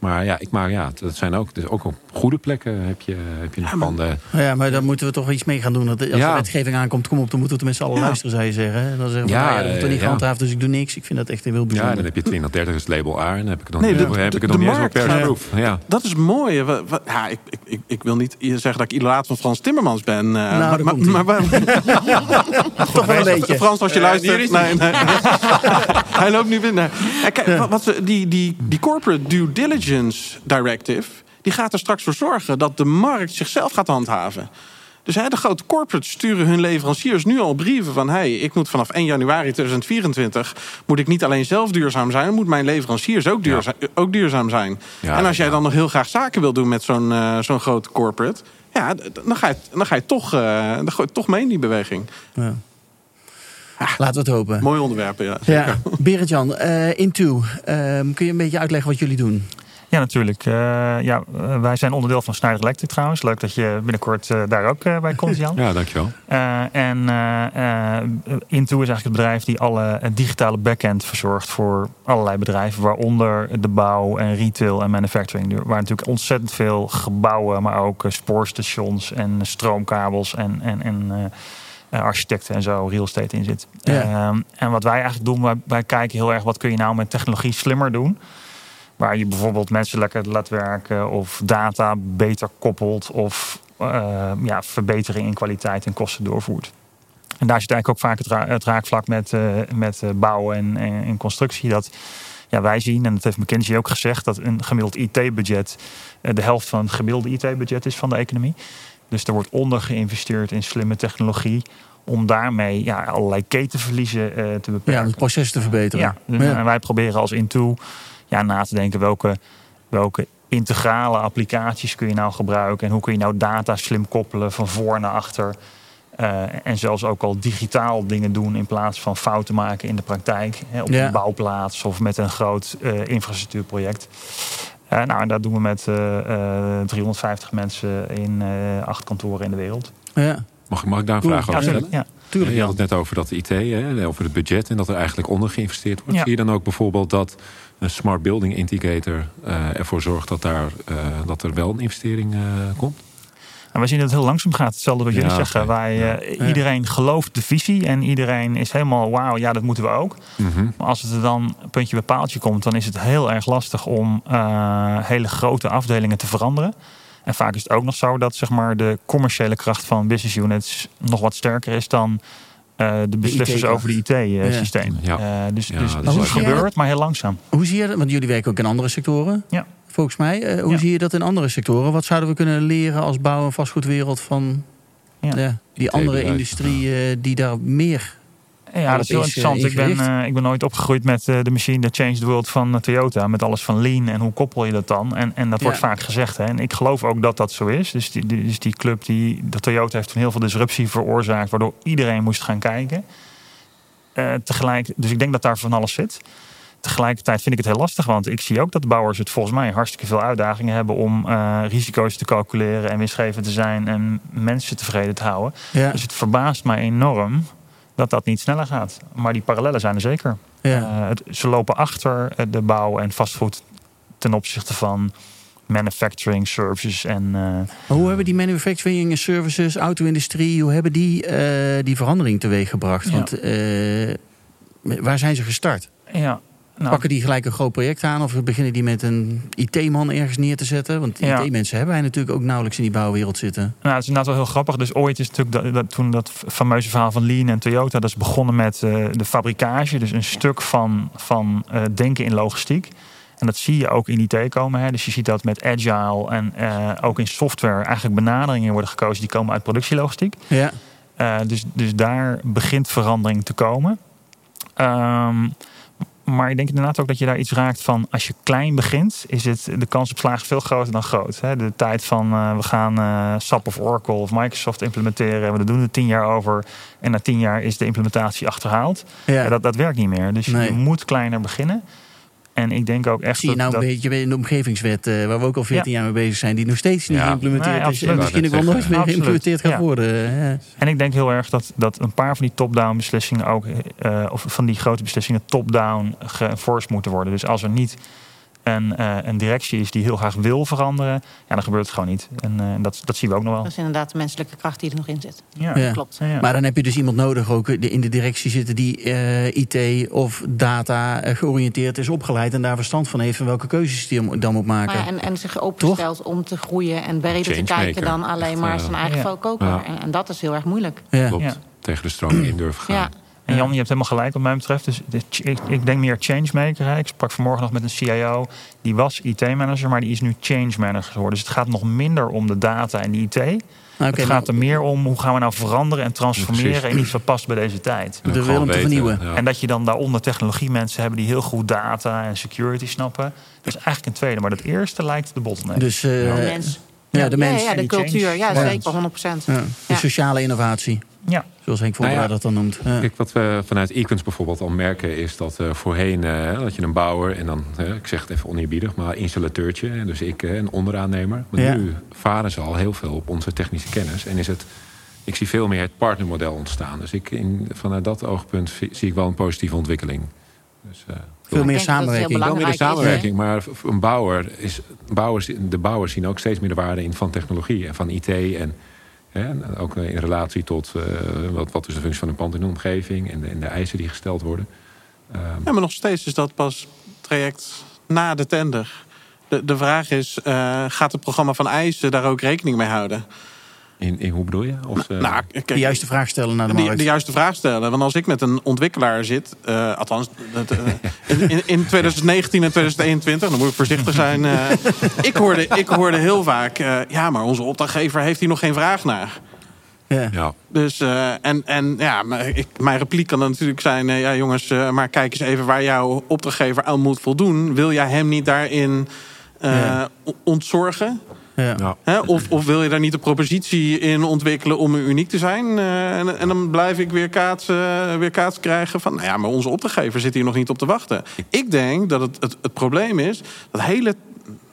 Maar ja, ik maar ja, dat zijn ook, dus ook op goede plekken heb je, heb je ja, maar, panden. Ja, maar dan moeten we toch iets mee gaan doen. Dat als ja. de wetgeving aankomt, kom op, dan moeten we tenminste alle ja. luisteren, zou je zeggen. Dan zeggen we, ja, nou ja, dat wordt er niet gehandhaafd, dus ik doe niks. Ik vind dat echt heel bijzonder. Ja, dan heb je 20, 30 is het label A en dan heb ik het nog nee, niet, de, heb ik het nog niet eens op persproof. Ja. Dat is mooi. We, we, ja, ik, ik, ik, wil niet zeggen dat ik idolaat van Frans Timmermans ben. Uh, nou, maar, maar, maar, toch wel een beetje. Frans, als je luistert. Nee, nee. Hij loopt nu binnen. Kijk, wat, die, die, die corporate due diligence directive die gaat er straks voor zorgen dat de markt zichzelf gaat handhaven. Dus hè, de grote corporates sturen hun leveranciers nu al brieven van... hey, ik moet vanaf 1 januari 2024 moet ik niet alleen zelf duurzaam zijn... moet mijn leveranciers ook, duurzaam, ook duurzaam zijn. Ja, en als jij dan nog heel graag zaken wil doen met zo'n uh, zo'n grote corporate... ja, dan ga je, dan ga je, toch, uh, dan ga je toch mee in die beweging. Ja. Laten we het hopen. Mooi onderwerp, ja. ja. Berend-Jan, uh, Into, kun je een beetje uitleggen wat jullie doen? Ja, natuurlijk. Uh, ja, eh, wij zijn onderdeel van Schneider Electric trouwens. Leuk dat je binnenkort uh, daar ook bij komt, Jan. ja, dankjewel. en Into is eigenlijk het bedrijf die alle digitale backend verzorgt voor allerlei bedrijven. Waaronder de bouw en retail en manufacturing. Waar natuurlijk ontzettend veel gebouwen, maar ook spoorstations en stroomkabels en... en, en architecten en zo, real estate in zit. Ja. Ehm, en wat wij eigenlijk doen, wij, wij kijken heel erg wat kun je nou met technologie slimmer doen. Waar je bijvoorbeeld mensen lekker laat werken of data beter koppelt of uh, ja, verbetering in kwaliteit en kosten doorvoert. En daar zit eigenlijk ook vaak het, het raakvlak met, uh, met uh, bouwen en, en, constructie. Dat ja, wij zien, en dat heeft McKinsey ook gezegd, dat een gemiddeld IT-budget de helft van het gemiddelde IT-budget is van de economie. Dus er wordt onder geïnvesteerd in slimme technologie om daarmee ja, allerlei ketenverliezen te beperken. Ja, het proces te verbeteren. Ja, ja. En wij proberen als Into ja, na te denken welke, welke integrale applicaties kun je nou gebruiken en hoe kun je nou data slim koppelen van voor naar achter. Uh, en zelfs ook al digitaal dingen doen in plaats van fouten maken in de praktijk. Hè, op ja. een bouwplaats of met een groot uh, infrastructuurproject. Uh, nou, en dat doen we met 350 mensen in acht kantoren in de wereld. Ja. Mag, mag ik daar een vraag over stellen? Ja. Tuurlijk, je had het net over dat IT, hè, over het budget en dat er eigenlijk onder geïnvesteerd wordt. Zie je dan ook bijvoorbeeld dat een Smart Building Indicator uh, ervoor zorgt dat, daar, uh, dat er wel een investering uh, komt? En we zien dat het heel langzaam gaat. Hetzelfde wat jullie ja, zeggen. Wij, ja. Iedereen gelooft de visie en iedereen is helemaal wauw, ja, dat moeten we ook. Mm -hmm. Maar als het er dan puntje bij paaltje komt, dan is het heel erg lastig om hele grote afdelingen te veranderen. En vaak is het ook nog zo dat zeg maar, de commerciële kracht van business units nog wat sterker is dan uh, de beslissers over de IT-systeem. Ja. Uh, dus, ja, dus, dus het gebeurt, maar heel langzaam. Hoe zie je dat? Want jullie werken ook in andere sectoren. Ja. Volgens mij. Uh, hoe zie je dat in andere sectoren? Wat zouden we kunnen leren als bouw- en vastgoedwereld van die andere industrie die daar meer ja, dat is heel interessant. Ik ben, uh, ik ben nooit opgegroeid met uh, de machine that changed the world van uh, Toyota. Met alles van lean en hoe koppel je dat dan? En, en dat wordt vaak gezegd. Hè? En ik geloof ook dat dat zo is. Dus die, dus die club, die, de Toyota heeft toen heel veel disruptie veroorzaakt. Waardoor iedereen moest gaan kijken. tegelijk, dus ik denk dat daar van alles zit. Tegelijkertijd vind ik het heel lastig. Want ik zie ook dat de bouwers het volgens mij hartstikke veel uitdagingen hebben. Om risico's te calculeren en winstgevend te zijn. En mensen tevreden te houden. Ja. Dus het verbaast mij enorm dat dat niet sneller gaat. Maar die parallellen zijn er zeker. Ja. Uh, het, ze lopen achter eh, de bouw en vastgoed ten opzichte van manufacturing services. En, uh... hoe hebben die manufacturing services, auto-industrie, hoe hebben die uh, die verandering teweeg gebracht? Ja. Want waar zijn ze gestart? Ja, nou, Pakken die gelijk een groot project aan of beginnen die met een IT-man ergens neer te zetten? Want IT-mensen hebben wij natuurlijk ook nauwelijks in die bouwwereld zitten. Nou, het is inderdaad wel heel grappig. Dus ooit is natuurlijk dat, dat, toen dat fameuze verhaal van Lean en Toyota, dat is begonnen met uh, de fabrikage. Dus een stuk van, van uh, denken in logistiek. En dat zie je ook in IT komen. Hè. Dus je ziet dat met agile en uh, ook in software eigenlijk benaderingen worden gekozen die komen uit productielogistiek. Ja. dus, dus daar begint verandering te komen. Um, maar ik denk inderdaad ook dat je daar iets raakt van... als je klein begint, is het de kans op slagen veel groter dan groot. Hè? De tijd van uh, we gaan uh, SAP of Oracle of Microsoft implementeren... we doen er tien jaar over en na tien jaar is de implementatie achterhaald. Ja. dat, dat werkt niet meer. Dus je moet kleiner beginnen. En ik denk ook echt. Zie je nou een beetje in de omgevingswet, uh, waar we ook al 14 jaar mee bezig zijn, die nog steeds niet geïmplementeerd is. En misschien ook wel nooit meer geïmplementeerd gaat worden. En ik denk heel erg dat, dat een paar van die top-down beslissingen ook, uh, of van die grote beslissingen top-down geforced moeten worden. Dus als er niet een, uh, een directie is die heel graag wil veranderen, ja, dan gebeurt het gewoon niet. En uh, dat, dat zien we ook nog wel. Dat is inderdaad de menselijke kracht die er nog in zit. Ja, ja. klopt. Ja, maar dan heb je dus iemand nodig ook in de directie zitten die uh, IT of data georiënteerd is opgeleid en daar verstand van heeft van welke keuzes die dan moet maken. En, en zich openstelt om te groeien en breder te kijken dan alleen maar zijn eigen. En, en, dat is heel erg moeilijk. Klopt. Tegen de stroom in durven gaan. En Jan, je hebt helemaal gelijk wat mij betreft. Dus ik, ik denk meer changemaker. Hè. Ik sprak vanmorgen nog met een CIO. Die was IT-manager, maar die is nu change manager geworden. Dus het gaat nog minder om de data en de IT. het gaat er meer om hoe gaan we nou veranderen en transformeren en iets wat past bij deze tijd. De wil te vernieuwen. En dat je dan daaronder technologie mensen hebben die heel goed data en security snappen. Dat is eigenlijk een tweede. Maar dat eerste lijkt de bottleneck. Dus, uh, ja. mens. Ja, de mens. Ja, de cultuur. Ja, zeker, 100%. De sociale innovatie. Ja. Zoals Henk Voorbereid nou dat dan noemt. Kijk, wat we vanuit Equins bijvoorbeeld al merken... is dat uh, voorheen uh, dat je een bouwer... en dan, uh, ik zeg het even oneerbiedig, maar installateurtje... dus ik, een onderaannemer. Maar ja. nu varen ze al heel veel op onze technische kennis. En is het, ik zie veel meer het partnermodel ontstaan. Dus ik, in, vanuit dat oogpunt zie ik wel een positieve ontwikkeling. Dus, veel meer samenwerking. Veel meer de samenwerking. Maar een bouwer is, bouwers, de bouwers zien ook steeds meer de waarde in van technologie en van IT... en en ook in relatie tot uh, wat, wat is de functie van een pand in de omgeving en de, en de eisen die gesteld worden. Ja, maar nog steeds is dat pas traject na de tender. De, de vraag is, uh, gaat het programma van eisen daar ook rekening mee houden? In, in hoe bedoel je? Of, nou, kijk, de juiste vraag stellen naar de markt. De, de, juiste vraag stellen. Want als ik met een ontwikkelaar zit, uh, althans uh, in, in, in, 2019 en 2021, dan moet ik voorzichtig zijn. ik, hoorde, ik hoorde heel vaak, ja, maar onze opdrachtgever heeft hier nog geen vraag naar. Ja. ja. Dus, en, en ja, ik, mijn repliek kan dan natuurlijk zijn: ja, jongens, maar kijk eens even waar jouw opdrachtgever aan moet voldoen. Wil jij hem niet daarin ja. ontzorgen? Ja. Of, of, wil je daar niet een propositie in ontwikkelen om uniek te zijn? Uh, en, en, dan blijf ik weer kaats, uh, weer kaats krijgen van... nou ja, maar onze opdrachtgever zit hier nog niet op te wachten. Ik denk dat het, het, het probleem is... dat hele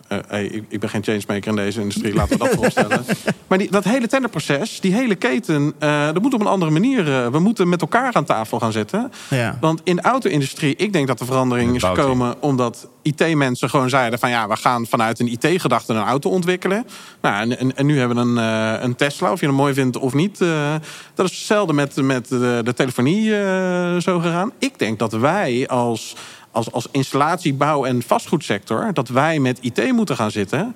uh, hey, ik, ik, ben geen changemaker in deze industrie, laten we dat voorstellen. Maar die, dat hele tenderproces, die hele keten, uh, dat moet op een andere manier. Uh, we moeten met elkaar aan tafel gaan zitten. Ja. Want in de auto-industrie, ik denk dat de verandering is gekomen omdat IT-mensen gewoon zeiden: van ja, we gaan vanuit een IT-gedachte een auto ontwikkelen. Nou, en, en, nu hebben we een, een Tesla, of je het mooi vindt of niet. dat is hetzelfde met, met de, de telefonie zo gegaan. Ik denk dat wij als als, als installatie, bouw en vastgoedsector... dat wij met IT moeten gaan zitten.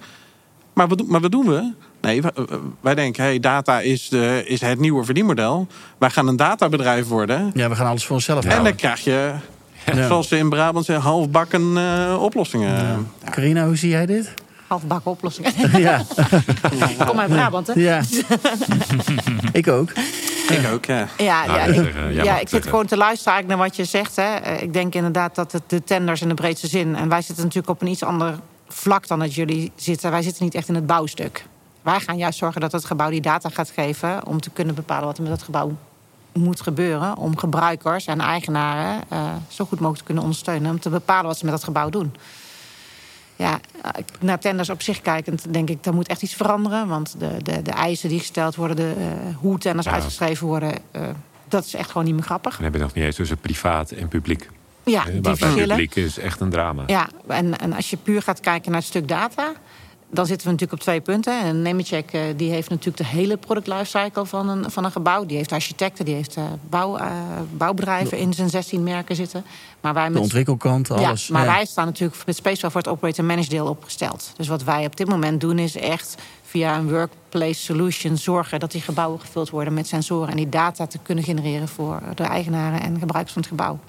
Maar wat, maar wat doen we? Nee, wij denken, hey, data is, de, is het nieuwe verdienmodel. Wij gaan een databedrijf worden. Ja, we gaan alles voor onszelf En dan krijg je, ja. zoals ze in Brabant zeggen, halfbakken uh, oplossingen. Ja. Carina, hoe zie jij dit? Halfbakken oplossingen. Ja. Kom uit Brabant, hè? Ja. ik ook. Ik ook, ja. Ja, ja, ik, ja, ik zit gewoon te luisteren naar wat je zegt. Hè. Eh, ik denk inderdaad dat het de tenders in de breedste zin... en wij zitten natuurlijk op een iets ander vlak dan dat jullie zitten. Wij zitten niet echt in het bouwstuk. Wij gaan juist zorgen dat het gebouw die data gaat geven... om te kunnen bepalen wat er met dat gebouw moet gebeuren... om gebruikers en eigenaren uh, zo goed mogelijk te kunnen ondersteunen... om te bepalen wat ze met dat gebouw doen ja, naar tenders op zich kijkend, denk ik, daar moet echt iets veranderen. Want de, de, de eisen die gesteld worden, de, uh, hoe tenders uitgeschreven worden, uh, dat is echt gewoon niet meer grappig. Dan heb je nog niet eens tussen privaat en publiek. Ja, die verschillen. publiek is echt een drama. Ja, en, en als je puur gaat kijken naar het stuk data dan zitten we natuurlijk op twee punten. En Nemetschek uh, die heeft natuurlijk de hele product lifecycle van een, van een gebouw. Die heeft architecten, die heeft uh, bouw, uh, bouwbedrijven in zijn 16 merken zitten. Maar wij met, de ontwikkelkant, alles. Ja, maar wij staan natuurlijk met Space voor het operator manage deel opgesteld. Dus wat wij op dit moment doen is echt via een workplace solution zorgen dat die gebouwen gevuld worden met sensoren en die data te kunnen genereren voor de eigenaren en gebruikers van het gebouw.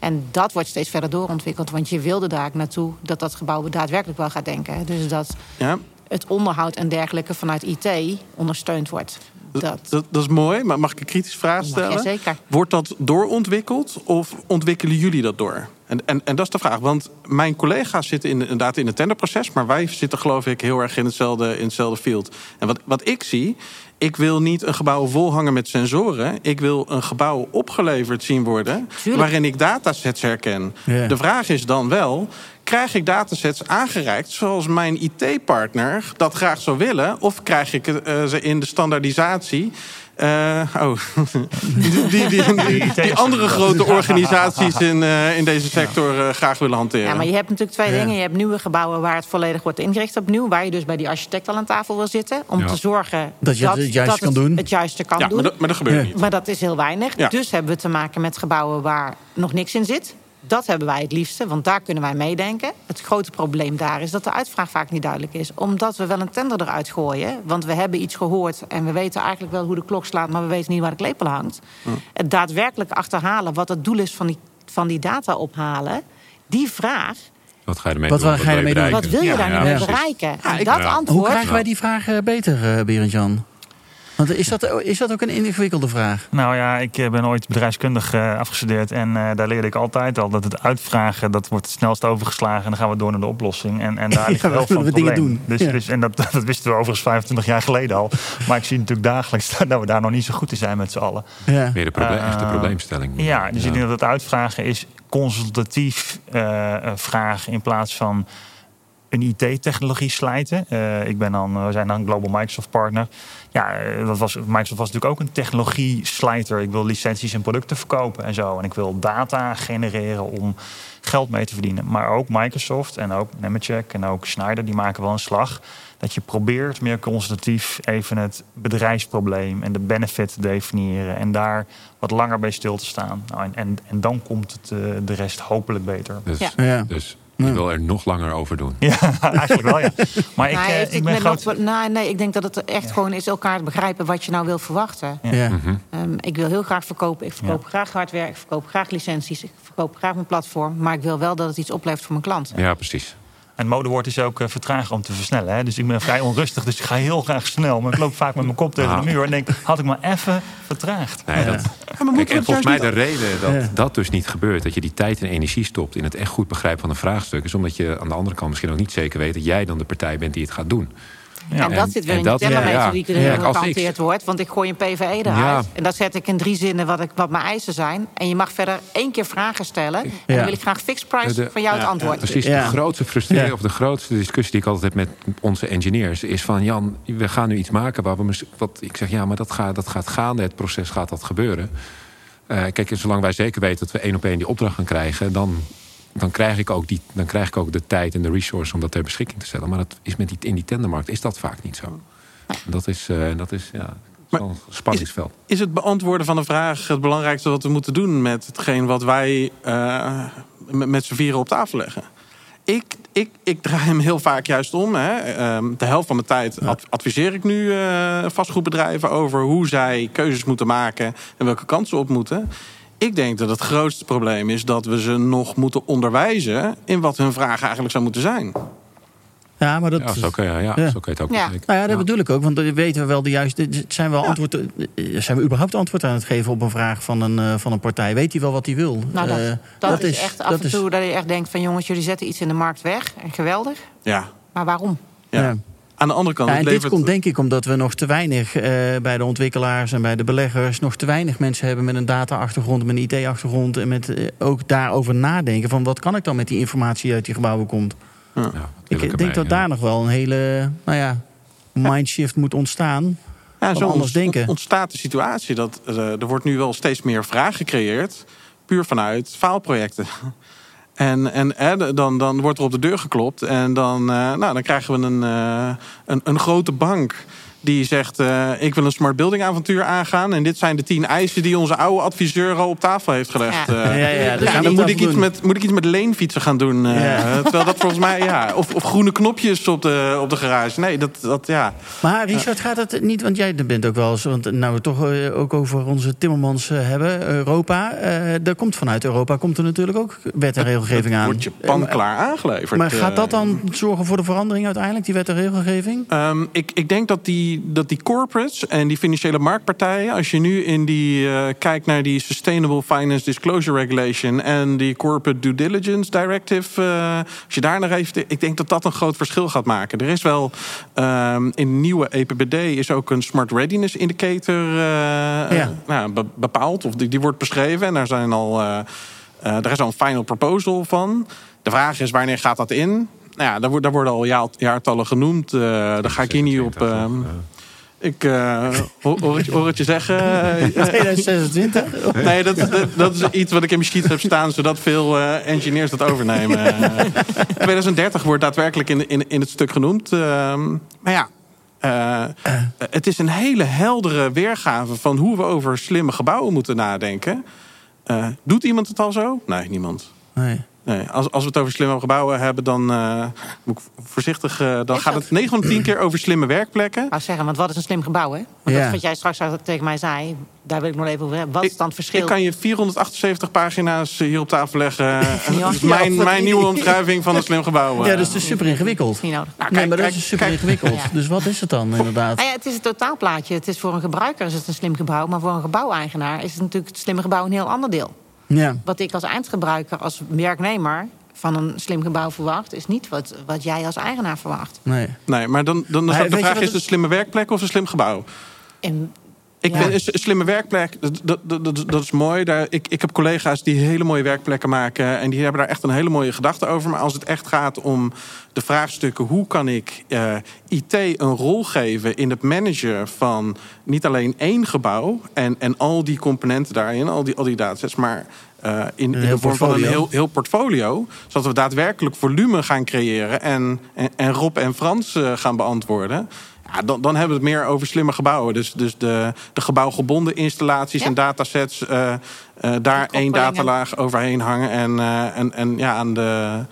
En dat wordt steeds verder doorontwikkeld. Want je wilde daar naartoe dat dat gebouw daadwerkelijk wel gaat denken. Dus dat ja. het onderhoud en dergelijke vanuit IT ondersteund wordt. Dat, dat, dat, is mooi, maar mag ik een kritische vraag stellen? zeker. Wordt dat doorontwikkeld of ontwikkelen jullie dat door? En, en, en dat is de vraag. Want mijn collega's zitten in, inderdaad in het tenderproces. Maar wij zitten geloof ik heel erg in hetzelfde, in hetzelfde field. En wat, wat ik zie, ik wil niet een gebouw volhangen met sensoren. Ik wil een gebouw opgeleverd zien worden. Waarin ik datasets herken. De vraag is dan wel. Krijg ik datasets aangereikt zoals mijn IT-partner dat graag zou willen? Of krijg ik uh, ze in de standaardisatie uh, oh, die, die, die, die, andere grote organisaties in, uh, in deze sector uh, graag willen hanteren. Ja, maar je hebt natuurlijk twee dingen. Je hebt nieuwe gebouwen waar het volledig wordt ingericht opnieuw. Waar je dus bij die architect al aan tafel wil zitten. Om te zorgen dat je het, juiste kan doen. Het juiste kan ja, doen. Maar dat, maar dat gebeurt niet. Maar dat is heel weinig. Dus hebben we te maken met gebouwen waar nog niks in zit. Dat hebben wij het liefste, want daar kunnen wij meedenken. Het grote probleem daar is dat de uitvraag vaak niet duidelijk is. Omdat we wel een tender eruit gooien. Want we hebben iets gehoord en we weten eigenlijk wel hoe de klok slaat... maar we weten niet waar de klepel hangt. Het daadwerkelijk achterhalen wat het doel is van die, van die data ophalen... die vraag... Wat ga je ermee wat doen? Ga je ermee doen? Wat wil je daar nu mee bereiken? En dat antwoord... Hoe krijgen wij die vraag eh, beter, uh, Berend-Jan? Want is dat, is dat ook een ingewikkelde vraag? Nou ja, ik eh, ben ooit bedrijfskundig uh, afgestudeerd. En uh, daar leerde ik altijd al dat het uitvragen, dat wordt het snelst overgeslagen. En dan gaan we door naar de oplossing. En, en daar ligt ja, wel van we dingen doen. Dus, ja. dus, en dat, dat wisten we overigens 25 jaar geleden al. Maar ik zie natuurlijk dagelijks dat we daar nog niet zo goed in zijn met z'n allen. Ja. Meer de uh, echte probleemstelling. Ja, dus ik denk dat het uitvragen is consultatief vragen in plaats van een IT-technologie slijten. Uh, ik ben dan, we zijn dan Global Microsoft partner. Ja, dat was, Microsoft was natuurlijk ook een technologie-slijter. Ik wil licenties en producten verkopen en zo. En ik wil data genereren om geld mee te verdienen. Maar ook Microsoft en ook Nemetschek en ook Schneider... die maken wel een slag dat je probeert meer consultatief even het bedrijfsprobleem en de benefit te definiëren en daar wat langer bij stil te staan. Nou, en, en, en, dan komt het, uh, de rest hopelijk beter. Dus, ja. dus je wil er nog langer over doen. Ja, eigenlijk wel, ja. Maar ik, ik ben groot... Nou, nee, ik denk dat het echt ja. gewoon is elkaar begrijpen wat je nou wil verwachten. Ja. -hmm. um, ik wil heel graag verkopen. Ik verkoop graag hardware, ik verkoop graag licenties, ik verkoop graag mijn platform. Maar ik wil wel dat het iets oplevert voor mijn klant. Ja, precies. En het modewoord is ook uh, vertragen om te versnellen. Hè? Dus ik ben vrij onrustig, dus ik ga heel graag snel. Maar ik loop vaak met mijn kop tegen de muur en denk... had ik maar even vertraagd. Nee, dat, ja. Kijk, en volgens mij de reden dat ja. dat dus niet gebeurt... dat je die tijd en energie stopt in het echt goed begrijpen van een vraagstuk... is omdat je aan de andere kant misschien ook niet zeker weet... dat jij dan de partij bent die het gaat doen. Ja. En, dat zit weer in de tellermethodiek die er gehanteerd wordt. Want ik gooi een PVE eruit. Ja. En daar zet ik in drie zinnen wat, ik, wat mijn eisen zijn. En je mag verder één keer vragen stellen. En dan wil ik graag fixed price de, van jou het antwoord. Precies, de grootste frustratie of de grootste discussie die ik altijd heb met onze engineers... is van, Jan, we gaan nu iets maken waar we... Wat, ik zeg, ja, maar dat gaat, dat gaat gaande. Het proces gaat dat gebeuren. Uh, kijk, zolang wij zeker weten dat we één op één die opdracht gaan krijgen... dan dan krijg, ik ook die, dan krijg ik ook de tijd en de resource om dat ter beschikking te stellen. Maar dat is met die, in die tendermarkt is dat vaak niet zo. Dat is, uh, dat is ja, een spanningsveld. Is, is, het beantwoorden van de vraag het belangrijkste wat we moeten doen met hetgeen wat wij uh, met, met z'n vieren op tafel leggen? Ik, ik, ik draai hem heel vaak juist om. Hè. Um, de helft van mijn tijd adviseer ik nu uh, vastgoedbedrijven over hoe zij keuzes moeten maken en welke kansen op moeten. Ik denk dat het grootste probleem is dat we ze nog moeten onderwijzen in wat hun vraag eigenlijk zou moeten zijn. Ja, maar dat... Ja, zo kun je, ja, ja. Zo kun je het ook ja. Nou ja, dat bedoel ik ook. Want dan weten we wel de juiste... Zijn we, antwoord, zijn we überhaupt antwoord aan het geven op een vraag van een, uh, van een partij? Weet hij wel wat hij wil? Nou, dat, uh, dat, dat is echt af en toe is... dat je echt denkt van... jongens, jullie zetten iets in de markt weg. En geweldig. Ja. Maar waarom? ja. Aan de andere kant. Ja, en levert... dit komt denk ik omdat we nog te weinig uh, bij de ontwikkelaars en bij de beleggers nog te weinig mensen hebben met een data-achtergrond, met een IT-achtergrond en met uh, ook daarover nadenken van wat kan ik dan met die informatie die uit die gebouwen komt. Ja. Ja, ik denk mee, dat daar nog wel een hele, nou ja, mindshift moet ontstaan. Ja, zo anders denken. ontstaat de situatie dat uh, er wordt nu wel steeds meer vraag gecreëerd, puur vanuit faalprojecten. En, en dan, dan wordt er op de deur geklopt. En dan, uh, nou, dan krijgen we een, uh, een, een grote bank die zegt: uh, Ik wil een smart building avontuur aangaan. En dit zijn de tien eisen die onze oude adviseur al op tafel heeft gelegd. Ja. Uh, ja, ja, dus ja, dan moet ik, iets met, moet ik iets met leenfietsen gaan doen. Uh, terwijl dat volgens mij, ja. Of, of groene knopjes op de, op de garage. Nee, dat, dat ja. Maar Richard, gaat het niet? Want jij bent ook wel eens. Want nou, we toch ook over onze Timmermans hebben, Europa. daar komt vanuit Europa komt er natuurlijk ook wet en regelgeving aan. Wordt je pan klaar aangeleverd. Maar gaat dat dan zorgen voor de verandering uiteindelijk, die wet en regelgeving? Um, ik, ik denk dat die die, dat die corporates en die financiële marktpartijen, als je nu in die uh, kijkt naar die Sustainable Finance Disclosure Regulation en die Corporate Due Diligence Directive, uh, als je daar naar even, ik denk dat dat een groot verschil gaat maken. Er is wel um, in de nieuwe EPBD is ook een Smart Readiness Indicator uh, ja. nou, be bepaald, of die, die wordt beschreven en daar zijn al, er is al een final proposal van. De vraag is wanneer gaat dat in? Nou ja, daar, daar worden al jaartallen genoemd. Uh, daar ga ik hier niet op. Uh, ik uh, hoor, het, hoor, het, je zeggen. 2026? nee, dat, dat, dat, is iets wat ik in mijn sheet heb staan, zodat veel uh, engineers dat overnemen. 2030 wordt daadwerkelijk in, in, in het stuk genoemd. Ehm, maar ja, uh, het is een hele heldere weergave van hoe we over slimme gebouwen moeten nadenken. doet iemand het al zo? Nee, niemand. Nee. Nee, als, als we het over slimme gebouwen hebben, dan uh, moet ik voorzichtig. Uh, dan gaat het 9 van 10 keer over slimme werkplekken. Ik zeggen, want wat is een slim gebouw, hè? Want ja. dat wat jij straks tegen mij zei, daar wil ik nog even over hebben. Wat is dan het verschil? Ik kan je 478 pagina's hier op tafel leggen. dat is mijn, mijn nieuwe omschrijving van een slim gebouw. Ja, dus het is super ingewikkeld. Niet nodig. Nou, nee, maar dat is super ingewikkeld. Dus wat is het dan inderdaad? Nou ja, het is het totaalplaatje. Het is voor een gebruiker is het een slim gebouw, maar voor een gebouweigenaar is het natuurlijk het slimme gebouw een heel ander deel. Ja. Wat ik als eindgebruiker, als werknemer van een slim gebouw verwacht, is niet wat, wat jij als eigenaar verwacht. Nee, nee maar dan, dan, dan de vraag: is het een slimme werkplek of een slim gebouw? Ik vind een slimme werkplek, dat, dat, dat, dat is mooi. Daar, ik, ik heb collega's die hele mooie werkplekken maken. En die hebben daar echt een hele mooie gedachte over. Maar als het echt gaat om de vraagstukken: hoe kan ik uh, eh, IT een rol geven in het managen van niet alleen één gebouw en, en al die componenten daarin, al die, al die datasets, maar uh, in, in de vorm van een heel, heel portfolio. Zodat we daadwerkelijk volume gaan creëren en, en, en Rob en Frans uh, gaan beantwoorden. Ja, dan, dan hebben we het meer over slimme gebouwen. Dus, dus de, de gebouwgebonden installaties en datasets, uh, uh, daar één datalaag overheen hangen en, uh, en, en ja, aan de,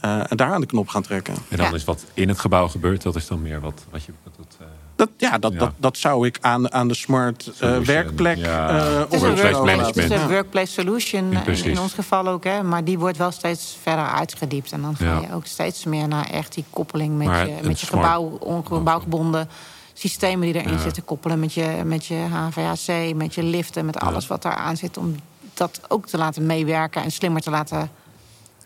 en daar aan de knop gaan trekken. En dan is wat in het gebouw gebeurt, dat is dan meer wat, wat je. Wat, dat, ja, dat, Dat, dat zou ik aan, aan de smart uh, werkplek. Ja. Uh, het is een workplace management. Het is een workplace solution in, in, ons geval ook, hè, maar die wordt wel steeds verder uitgediept. En dan ga je ook steeds meer naar echt die koppeling met maar je, met je gebouw, ongebouwgebonden systemen die erin zitten koppelen met je, met je HVAC, met je liften, met alles wat daar aan zit. Om dat ook te laten meewerken en slimmer te laten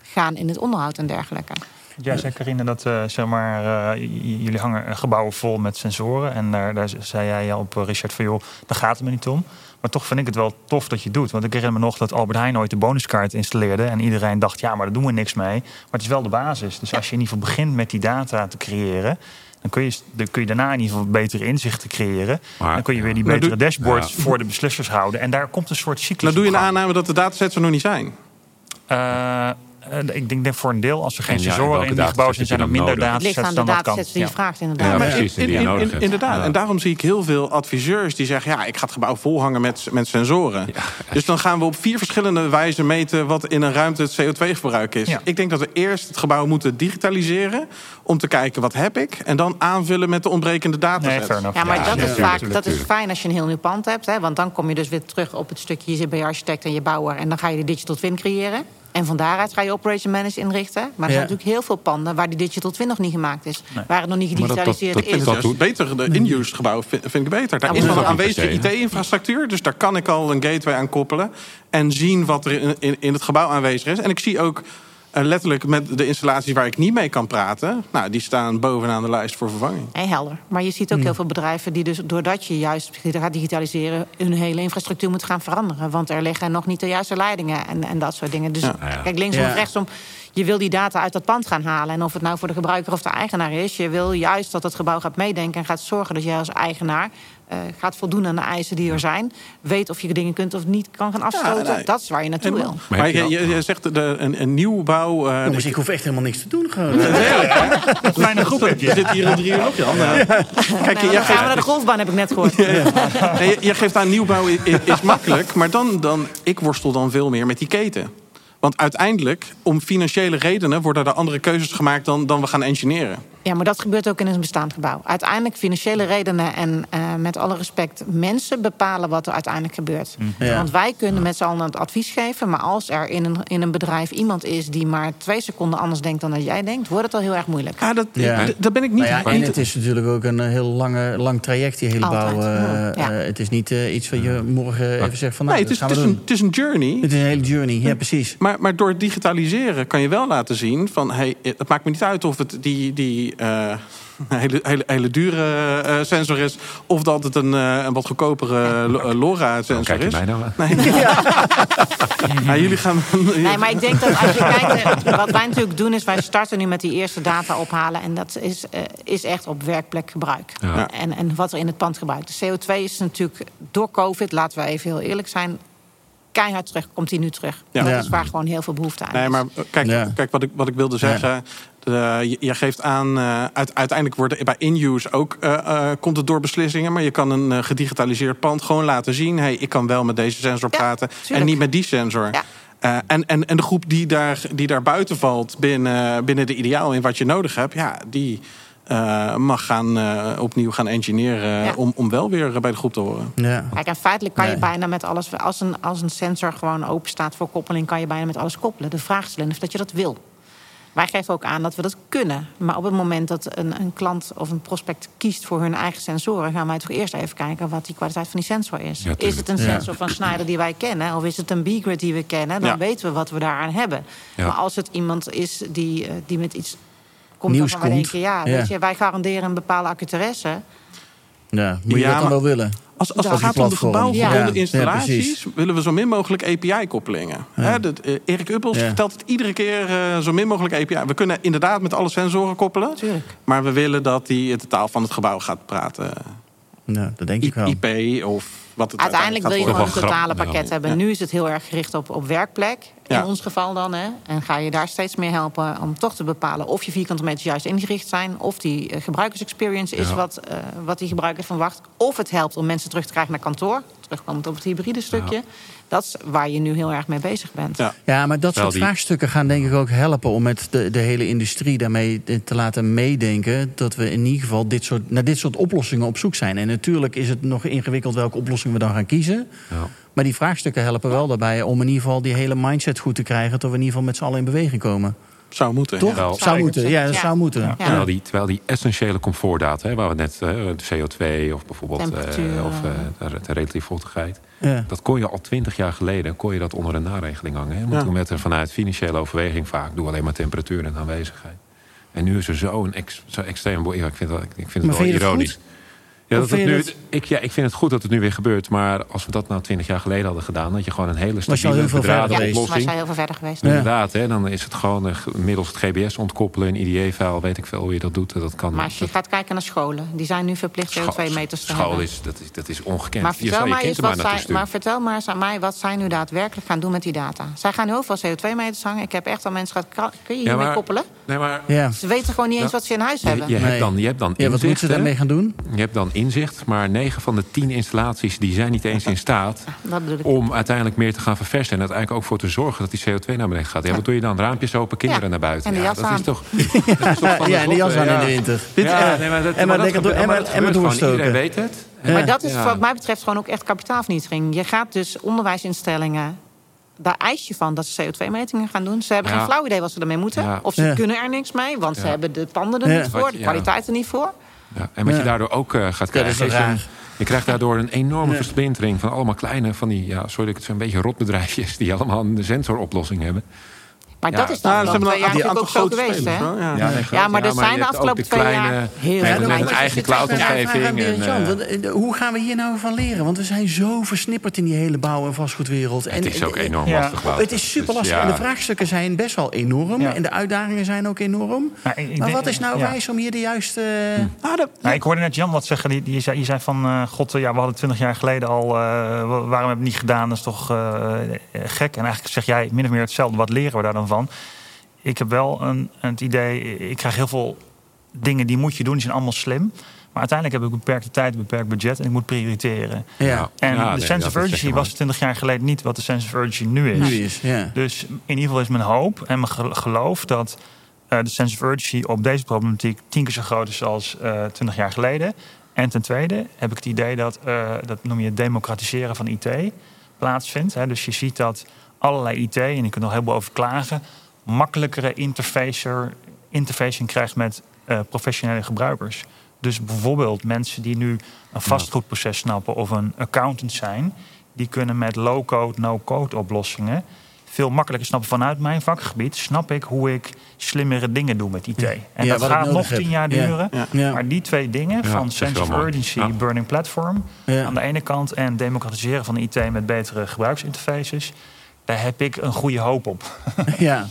gaan in het onderhoud en dergelijke. Jij zei, Carine, dat uh, zeg maar, uh, jullie hangen gebouwen vol met sensoren. En daar, daar zei jij op eh, Richard van, joh, daar gaat het me niet om. Maar toch vind ik het wel tof dat je het doet. Want ik herinner me nog dat Albert Heijn ooit de bonuskaart installeerde. En iedereen dacht, ja, maar daar doen we niks mee. Maar het is wel de basis. Dus als je in ieder geval begint met die data te creëren... Dan kun, je, dan kun je daarna in ieder geval betere inzichten creëren. dan kun je weer die betere dashboards voor de beslissers houden. En daar komt een soort cyclus. Nou doe je een aanname dat de datasets er nog niet zijn. Uh, uh, ik denk dat voor een deel, als er geen sensoren in die gebouwen zijn, zijn er minder datasets dan dat kan. Het ligt aan de datasets die je vraagt, inderdaad. Ja, precies, in, in, in, inderdaad. En daarom zie ik heel veel adviseurs die zeggen... ja, ik ga het gebouw volhangen met, met sensoren. Dus dan gaan we op vier verschillende wijzen meten... wat in een ruimte het CO2-verbruik is. Ik denk dat we eerst het gebouw moeten digitaliseren... om te kijken, wat heb ik? En dan aanvullen met de ontbrekende datasets. Nee, ja, maar dat, is, vaak, dat is fijn als je een heel nieuw pand hebt. Hè, want dan kom je dus weer terug op het stukje... je zit bij je architect en je bouwer... en dan ga je de digital twin creëren... En van daaruit ga je Operation Manage inrichten. Maar er zijn natuurlijk heel veel panden waar die Digital Twin nog niet gemaakt is. Waar het nog niet gedigitaliseerd dat, is. Dat, dat, beter. De in-use gebouw vind, ik beter. Daar is al een aanwezige IT-infrastructuur. Dus daar kan ik al een gateway aan koppelen. En zien wat er in, in, in het gebouw aanwezig is. En ik zie ook letterlijk met de installaties waar ik niet mee kan praten, nou, die staan bovenaan de lijst voor vervanging. Hey, helder. Maar je ziet ook heel veel bedrijven die dus doordat je juist gaat digitaliseren, hun hele infrastructuur moet gaan veranderen. Want er liggen nog niet de juiste leidingen en, en dat soort dingen. Dus kijk, linksom of rechtsom je wil die data uit dat pand gaan halen. En of het nou voor de gebruiker of de eigenaar is, je wil juist dat het gebouw gaat meedenken en gaat zorgen dat jij als eigenaar uh, gaat voldoen aan de eisen die er zijn. Weet of je dingen kunt of niet kan gaan afstoten. Dat is waar je naartoe wil. Maar, je, je, zegt de, een, een nieuwbouw. Uh, Jongens, ik hoef echt helemaal niks te doen. Gewoon. Kleine groep heb je. Je zit hier om drie uur op, Jan. Ja. Kijk, nou, gaan we naar de golfbaan, heb ik net gehoord. je, je, geeft aan nieuwbouw is, is makkelijk. Maar dan, dan, ik worstel dan veel meer met die keten. Want uiteindelijk, om financiële redenen, worden er andere keuzes gemaakt dan, dan we gaan engineeren. Ja, maar dat gebeurt ook in een bestaand gebouw. Uiteindelijk financiële redenen en uh, met alle respect, mensen bepalen wat er uiteindelijk gebeurt. Mhm. Want wij kunnen met z'n allen het advies geven. Maar als er in een, in een bedrijf iemand is die maar twee seconden anders denkt dan dat jij denkt, wordt het al heel erg moeilijk. Ja, dat, dat ben ik niet. Nou ja, en het is natuurlijk ook een heel lange, lang traject, die hele bouw. het is niet iets wat je morgen even zegt van. Nou, nee, het is, het, is een, het is een journey. Het is een hele journey, ja, precies. Maar, maar door digitaliseren kan je wel laten zien van hey, het maakt me niet uit of het die. die een hele, hele, hele dure uh, sensor is. Of dat het een, uh, een wat goedkopere uh, LoRa-sensor is. Mij nou nee. ja. jullie gaan... nee, maar ik denk dat als je kijkt... Wat wij natuurlijk doen is, wij starten nu met die eerste data ophalen. En dat is, is echt op werkplekgebruik. Ja. En, en wat er in het pand gebruikt. De CO2 is natuurlijk door COVID, laten we even heel eerlijk zijn keihard terug, komt hij nu terug. Ja. Dat is waar gewoon heel veel behoefte aan nee, Maar kijk, kijk wat, ik, wat ik wilde zeggen. Uh, je, je, geeft aan, uh, uiteindelijk wordt bij in-use ook uh, komt het door beslissingen. Maar je kan een gedigitaliseerd pand gewoon laten zien. hey, ik kan wel met deze sensor praten en niet met die sensor. Ja. en, en, en de groep die daar, die daar buiten valt binnen, binnen de ideaal in wat je nodig hebt, ja, die mag gaan, opnieuw gaan engineeren om, om wel weer bij de groep te horen. Ja. Kijk, en feitelijk kan je bijna met alles, als een, als een sensor gewoon open staat voor koppeling, kan je bijna met alles koppelen. De vraag is alleen of dat je dat wil. Wij geven ook aan dat we dat kunnen. Maar op het moment dat een, een, klant of een prospect kiest voor hun eigen sensoren, gaan wij toch eerst even kijken wat die kwaliteit van die sensor is. is het een sensor van Schneider die wij kennen, of is het een B-grid die we kennen? Dan weten we wat we daaraan hebben. Maar als het iemand is die, eh, die met iets komt Nieuws komt. denken, ja, Weet je, wij garanderen een bepaalde accuteresse. Ja, moet je dat dan wel willen? Als, als het gaat om de gebouwgebonden installaties, willen we zo min mogelijk API-koppelingen. Ja. Uh, Erik Uppels vertelt het iedere keer uh, zo min mogelijk API. We kunnen inderdaad met alle sensoren koppelen. Tuurlijk. Maar we willen dat die het taal van het gebouw gaat praten. Ja, dat denk ik wel. IP of wat het uiteindelijk, wil je gewoon een totale pakket hebben. Nu is het heel erg gericht op, op werkplek. In ons geval dan. Hè. En ga je daar steeds meer helpen om toch te bepalen of je vierkante meters juist ingericht zijn. Of die uh, gebruikersexperience is wat, uh, wat die gebruiker verwacht. Of het helpt om mensen terug te krijgen naar kantoor. Terugkomend op het hybride stukje. Dat is waar je nu heel erg mee bezig bent. Ja, ja maar dat soort vraagstukken gaan denk ik ook helpen om met de, de hele industrie daarmee te laten meedenken. Dat we in ieder geval dit soort, naar dit soort oplossingen op zoek zijn. En natuurlijk is het nog ingewikkeld welke oplossing we dan gaan kiezen. Ja. Maar die vraagstukken helpen wel daarbij om in ieder geval die hele mindset goed te krijgen. Tot we in ieder geval met z'n allen in beweging komen. Zou moeten. Toch? Ja. Zou moeten, ja, dat zou moeten. Terwijl, die, terwijl die essentiële comfortdata, hè, waar we net uh, de CO2 of bijvoorbeeld uh, of, uh, de relatieve vochtigheid. Dat kon je al twintig jaar geleden kon je dat onder een naregeling hangen. Want toen met er vanuit financiële overweging vaak doe alleen maar temperatuur en aanwezigheid. En nu is er zo'n ex, zo extreem. Ik vind, dat, ik vind het wel ironisch. Ja, dat nu, ik, ja, ik vind het goed dat het nu weer gebeurt. Maar als we dat nou twintig jaar geleden hadden gedaan... dat je gewoon een hele stabiele bedraden oplossing... Ja, heel veel verder geweest. Inderdaad, hè, dan is het gewoon uh, middels het GBS ontkoppelen... een IDE-file, weet ik veel hoe je dat doet. Dat kan, maar als je gaat kijken naar scholen... die zijn nu verplicht CO2 meters te school hebben. Is, dat, is, dat is ongekend. Maar vertel, maar, eens wat zij, maar vertel maar eens aan mij wat zij nu daadwerkelijk gaan doen met die data. Zij gaan heel veel CO2-meters hangen. Ik heb echt al mensen gehad... Kun je hiermee koppelen? Nee, maar, Ze weten gewoon niet eens wat ze in huis hebben. Je, hebt dan, je hebt dan inzicht, wat moeten ze daarmee gaan doen? Je hebt dan inzicht, maar 9 van de 10 installaties die zijn niet eens in staat om uiteindelijk meer te gaan verversen. En uiteindelijk ook voor te zorgen dat die CO2 naar beneden gaat. Ja, wat doe je dan? Raampjes open, kinderen naar buiten. En de jas ja, dat is toch. ja, en de jas aan in de winter. Ja, nee, maar dat, en maar dat en maar, en Iedereen weet het. Maar dat is wat mij betreft gewoon ook echt kapitaalvernietiging. Je gaat dus onderwijsinstellingen daar eis je van dat ze CO2-metingen gaan doen. Ze hebben geen flauw idee wat ze ermee moeten. Of ze kunnen er niks mee, want ze hebben de panden er niet voor, de kwaliteit er niet voor. Ja, en wat je daardoor ook uh, gaat krijgen, is een, je krijgt daardoor een enorme versplintering van allemaal kleine, van die, ja, sorry dat ik het zo'n beetje rotbedrijfjes die allemaal een sensoroplossing hebben. Maar dat is dan wel twee jaar ook zo geweest, hè? Ja, ja, maar er zijn de afgelopen twee jaar heel veel Met een eigen cloud-omgeving. Eh, hoe gaan we hier nou van leren? Want we zijn zo versnipperd in die hele bouw- en vastgoedwereld. Het is ook enorm lastig. Het is super lastig. En de vraagstukken zijn best wel enorm. En de uitdagingen zijn ook enorm. Maar wat is nou wijs om hier de juiste... Hm. Ah, nou, ik hoorde net Jan wat zeggen. Die, die, zei, die zei van, uh, god, ja, we hadden twintig jaar geleden al... Uh, waarom hebben we het niet gedaan? Dat is toch uh, gek. En eigenlijk zeg jij min of meer hetzelfde. Wat leren we daar dan van? Ik heb wel een, het idee, ik krijg heel veel dingen die moet je doen, die zijn allemaal slim. Maar uiteindelijk heb ik beperkte tijd, beperkt budget en ik moet prioriteren. Ja. En de sense of urgency was 20 jaar geleden niet wat de sense of urgency nu is. Nu is ja. Dus in ieder geval is mijn hoop en mijn geloof dat uh, de sense of urgency op deze problematiek tien keer zo groot is als uh, 20 jaar geleden. En ten tweede heb ik het idee dat, uh, dat noem je het democratiseren van IT, plaatsvindt. Hè. Dus je ziet dat allerlei IT, en ik kan nog heel veel over klagen, makkelijkere interfacing krijgt met uh, professionele gebruikers. Dus bijvoorbeeld mensen die nu een vastgoedproces snappen of een accountant zijn, die kunnen met low-code, no-code oplossingen veel makkelijker snappen. Vanuit mijn vakgebied. Snap ik hoe ik slimmere dingen doe met IT. En dat gaat nog tien jaar duren. Maar die twee dingen, van sense of urgency, burning platform... aan de ene kant en democratiseren van de IT met betere gebruiksinterfaces... daar heb ik een goede hoop op. Ja,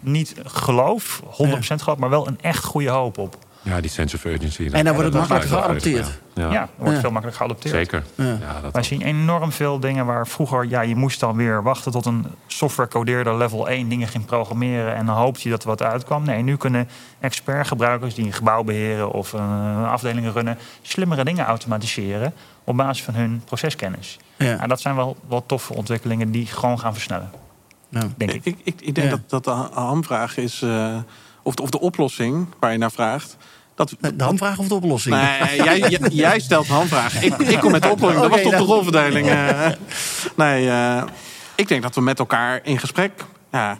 Niet geloof, 100% geloof, maar wel een echt goede hoop op. Ja, die sense of urgency. En dan wordt het makkelijk geadopteerd. Ja, ja wordt veel makkelijker geadopteerd. Zeker. Ja. dat Wij zien enorm veel dingen waar vroeger... ja, je moest dan weer wachten tot een softwarecodeerder level 1 dingen ging programmeren... en dan hoopte je dat er wat uitkwam. Nee, nu kunnen expertgebruikers die een gebouw beheren... of een afdeling runnen, slimmere dingen automatiseren... op basis van hun proceskennis. Ja. En dat zijn wel, wel toffe ontwikkelingen die gewoon gaan versnellen. Denk ik. Ik, ik, ik denk dat, dat de hamvraag is... Uh, of, de, of de oplossing waar je naar vraagt dat, de hamvraag of de oplossing? Nee, jij, jij, stelt de hamvraag. Ik, ik kom met de oplossing. Dat was toch de rolverdeling. Uh, nee, uh, ik denk dat we met elkaar in gesprek... Ja,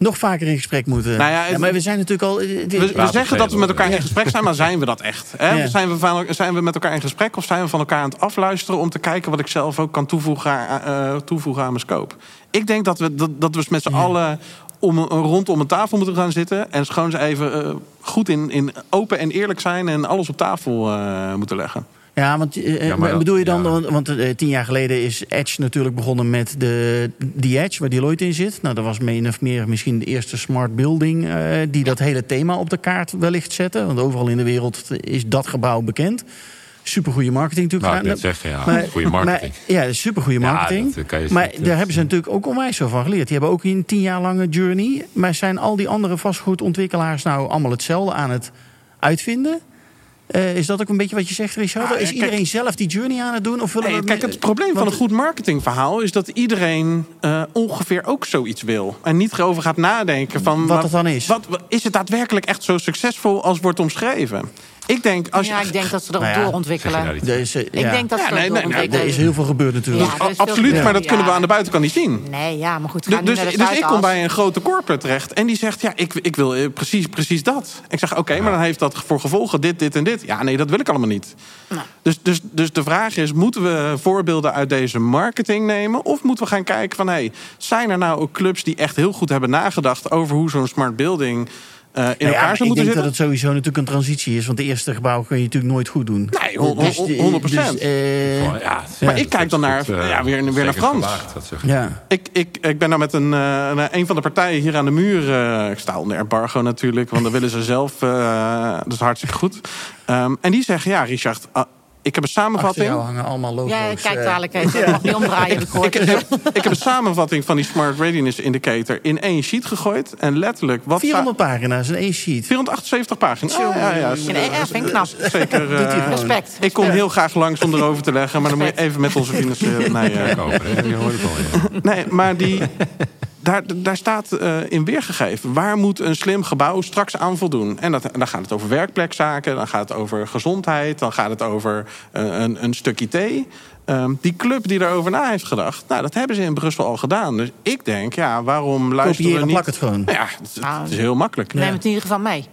nog vaker in gesprek moeten. Nou ja, maar we zijn natuurlijk al. We, we zeggen dat we met elkaar in gesprek zijn, maar zijn we dat echt? Hè? Ja. Zijn, we van, zijn we met elkaar in gesprek of zijn we van elkaar aan het afluisteren om te kijken wat ik zelf ook kan toevoegen, uh, toevoegen aan mijn scope? Ik denk dat we, dat, dat we met z'n allen om, rondom een tafel moeten gaan zitten. En gewoon eens even uh, goed in, in open en eerlijk zijn en alles op tafel uh, moeten leggen. Ja, want uh, ja, bedoel je dan, ja. want uh, tien jaar geleden is Edge natuurlijk begonnen met de, die Edge, waar Deloitte in zit. Nou, dat was min of meer misschien de eerste smart building uh, die dat hele thema op de kaart wellicht zette. Want overal in de wereld is dat gebouw bekend supergoeie marketing natuurlijk nou, gedaan. zeggen, ja. Maar, goede marketing. Maar, ja, supergoeie marketing. Ja, maar daar hebben ze natuurlijk ook onwijs zo van geleerd. Die hebben ook een tien jaar lange journey. Maar zijn al die andere vastgoedontwikkelaars nou allemaal hetzelfde aan het uitvinden? Uh, is dat ook een beetje wat je zegt, Richard? is iedereen zelf die journey aan het doen? Of willen nee, Kijk, het probleem van een goed marketingverhaal is dat iedereen uh, ongeveer ook zoiets wil. En niet erover gaat nadenken van. Wat het dan is. Wat, is het daadwerkelijk echt zo succesvol als wordt omschreven? Ik denk, als ja, ik denk dat ze dat nou ja, doorontwikkelen. Nou is, ja. Ik denk dat ze nee, dat nee, Er is heel veel gebeurd natuurlijk. Ja, absoluut, maar dat kunnen we aan de buitenkant niet zien. Nee, ja, maar goed. Dus, dus, dus ik kom bij een grote corporate terecht en die zegt: Ja, ik, ik wil eh, precies, precies dat. Ik zeg: Oké, maar dan heeft dat voor gevolgen dit, dit en dit. Ja, nee, dat wil ik allemaal niet. Nou. Dus, dus, dus de vraag is: moeten we voorbeelden uit deze marketing nemen? Of moeten we gaan kijken van: hey, zijn er nou ook clubs die echt heel goed hebben nagedacht over hoe zo'n smart building in nou elkaar zou moeten zitten. Ik denk dat het sowieso natuurlijk een transitie is. Want de eerste gebouw kun je natuurlijk nooit goed doen. Nee, 100 dus, dus, uh, ja, maar ik kijk dan naar, uh, ja, weer, weer naar Frans. ja. ik, ik, ik ben nou met een, uh, een van de partijen hier aan de muur. ik sta onder embargo natuurlijk, want dan willen ze zelf. dat is hartstikke goed. Um, en die zeggen, ja Richard ik heb een samenvatting. Achter hangen allemaal logo's. Ja, kijk eh. dadelijk even. Ik mag niet omdraaien. ik, heb, ik heb een samenvatting van die Smart Readiness Indicator in één sheet gegooid. En letterlijk... Wat 400 pagina's in één sheet. 478 pagina's. Oh, ja, ja, ja, vind ik knap. Zeker. Uh, Respect. Ik kom heel graag langs om erover te leggen. Maar dan moet je even met onze financiële... Nee, uh, nee, maar die daar, daar staat uh, in weergegeven. Waar moet een slim gebouw straks aan voldoen? En dat, dan gaat het over werkplekzaken, dan gaat het over gezondheid, dan gaat het over uh, een, een stuk IT. Um, die club die erover na heeft gedacht, nou, dat hebben ze in Brussel al gedaan. Dus ik denk, ja, waarom luisteren we niet... plak het gewoon. Ja, het, het is heel makkelijk. Neem het in ieder geval mee.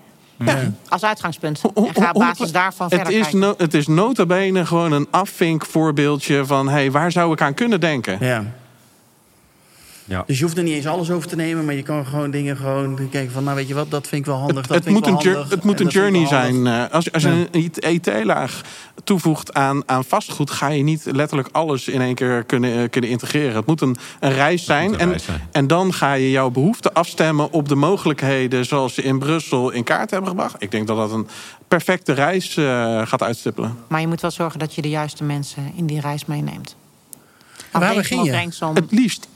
Ja. Als uitgangspunt. En ga op basis daarvan verder het is kijken. No, het is nota bene gewoon een afvinkvoorbeeldje van... hey, waar zou ik aan kunnen denken? Ja. Ja. Dus je hoeft er niet eens alles over te nemen, maar je kan gewoon dingen gewoon kijken van, nou weet je wat, dat vind ik wel handig. Het, het moet, een, het moet een journey zijn. Eh, als, als je een IT-laag toevoegt aan, aan vastgoed, ga je niet letterlijk alles in één keer kunnen, eh, kunnen integreren. Het moet een, een reis zijn. Een en, reis zijn. en dan ga je jouw behoeften afstemmen op de mogelijkheden zoals ze in Brussel in kaart hebben gebracht. Ik denk dat dat een perfecte reis uh, gaat uitstippelen. Maar je moet wel zorgen dat je de juiste mensen in die reis meeneemt. Waar begin je? Het liefst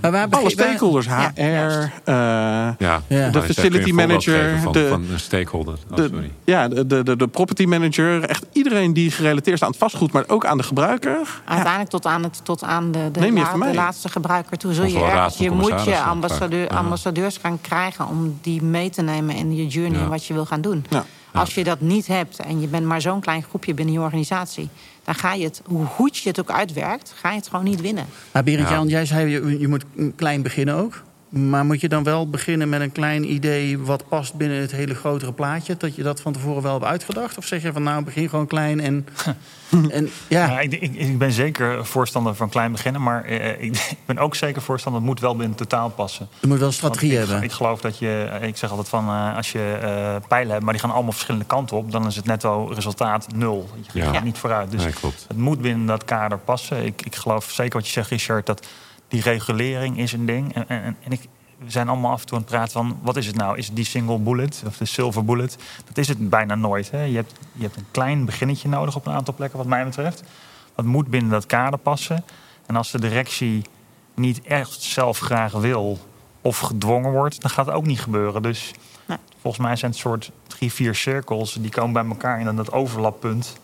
maar waar Alle stakeholders, HR, ja, uh, ja. de facility manager, van, de, van een stakeholder. Oh, de, ja, de, de, de, property manager, echt iedereen die gerelateerd is aan het vastgoed, maar ook aan de gebruiker. Uiteindelijk tot aan, het, tot aan de, de, la, de laatste gebruiker toe. Zul je ergens, je moet je ambassadeur, ambassadeurs gaan krijgen om die mee te nemen in je journey en wat je wil gaan doen. Als je dat niet hebt en je bent maar zo'n klein groepje binnen je organisatie, dan ga je het, hoe goed je het ook uitwerkt, ga je het gewoon niet winnen. Maar Berend Jan, jij zei je, je moet klein beginnen ook. Maar moet je dan wel beginnen met een klein idee wat past binnen het hele grotere plaatje? Dat je dat van tevoren wel hebt uitgedacht? Of zeg je van nou, begin gewoon klein en. en ja. ja ik, ik, ik, ben zeker voorstander van klein beginnen. Maar eh, ik, ben ook zeker voorstander, het moet wel binnen totaal passen. Je moet wel een strategie hebben. Ik geloof dat je, ik zeg altijd van uh, als je uh, pijlen hebt, maar die gaan allemaal verschillende kanten op, dan is het netto resultaat nul. Je gaat niet vooruit. Dus het moet binnen dat kader passen. Ik, ik geloof zeker wat je zegt, Richard, dat die regulering is een ding. En, en, en ik, we zijn allemaal af en toe aan het praten van... wat is het nou? Is het die single bullet of de silver bullet? Dat is het bijna nooit. Hè? Je, hebt, je hebt een klein beginnetje nodig op een aantal plekken, wat mij betreft. Dat moet binnen dat kader passen. En als de directie niet echt zelf graag wil of gedwongen wordt... dan gaat het ook niet gebeuren. Dus volgens mij zijn het soort drie, vier cirkels... die komen bij elkaar in dat overlappunt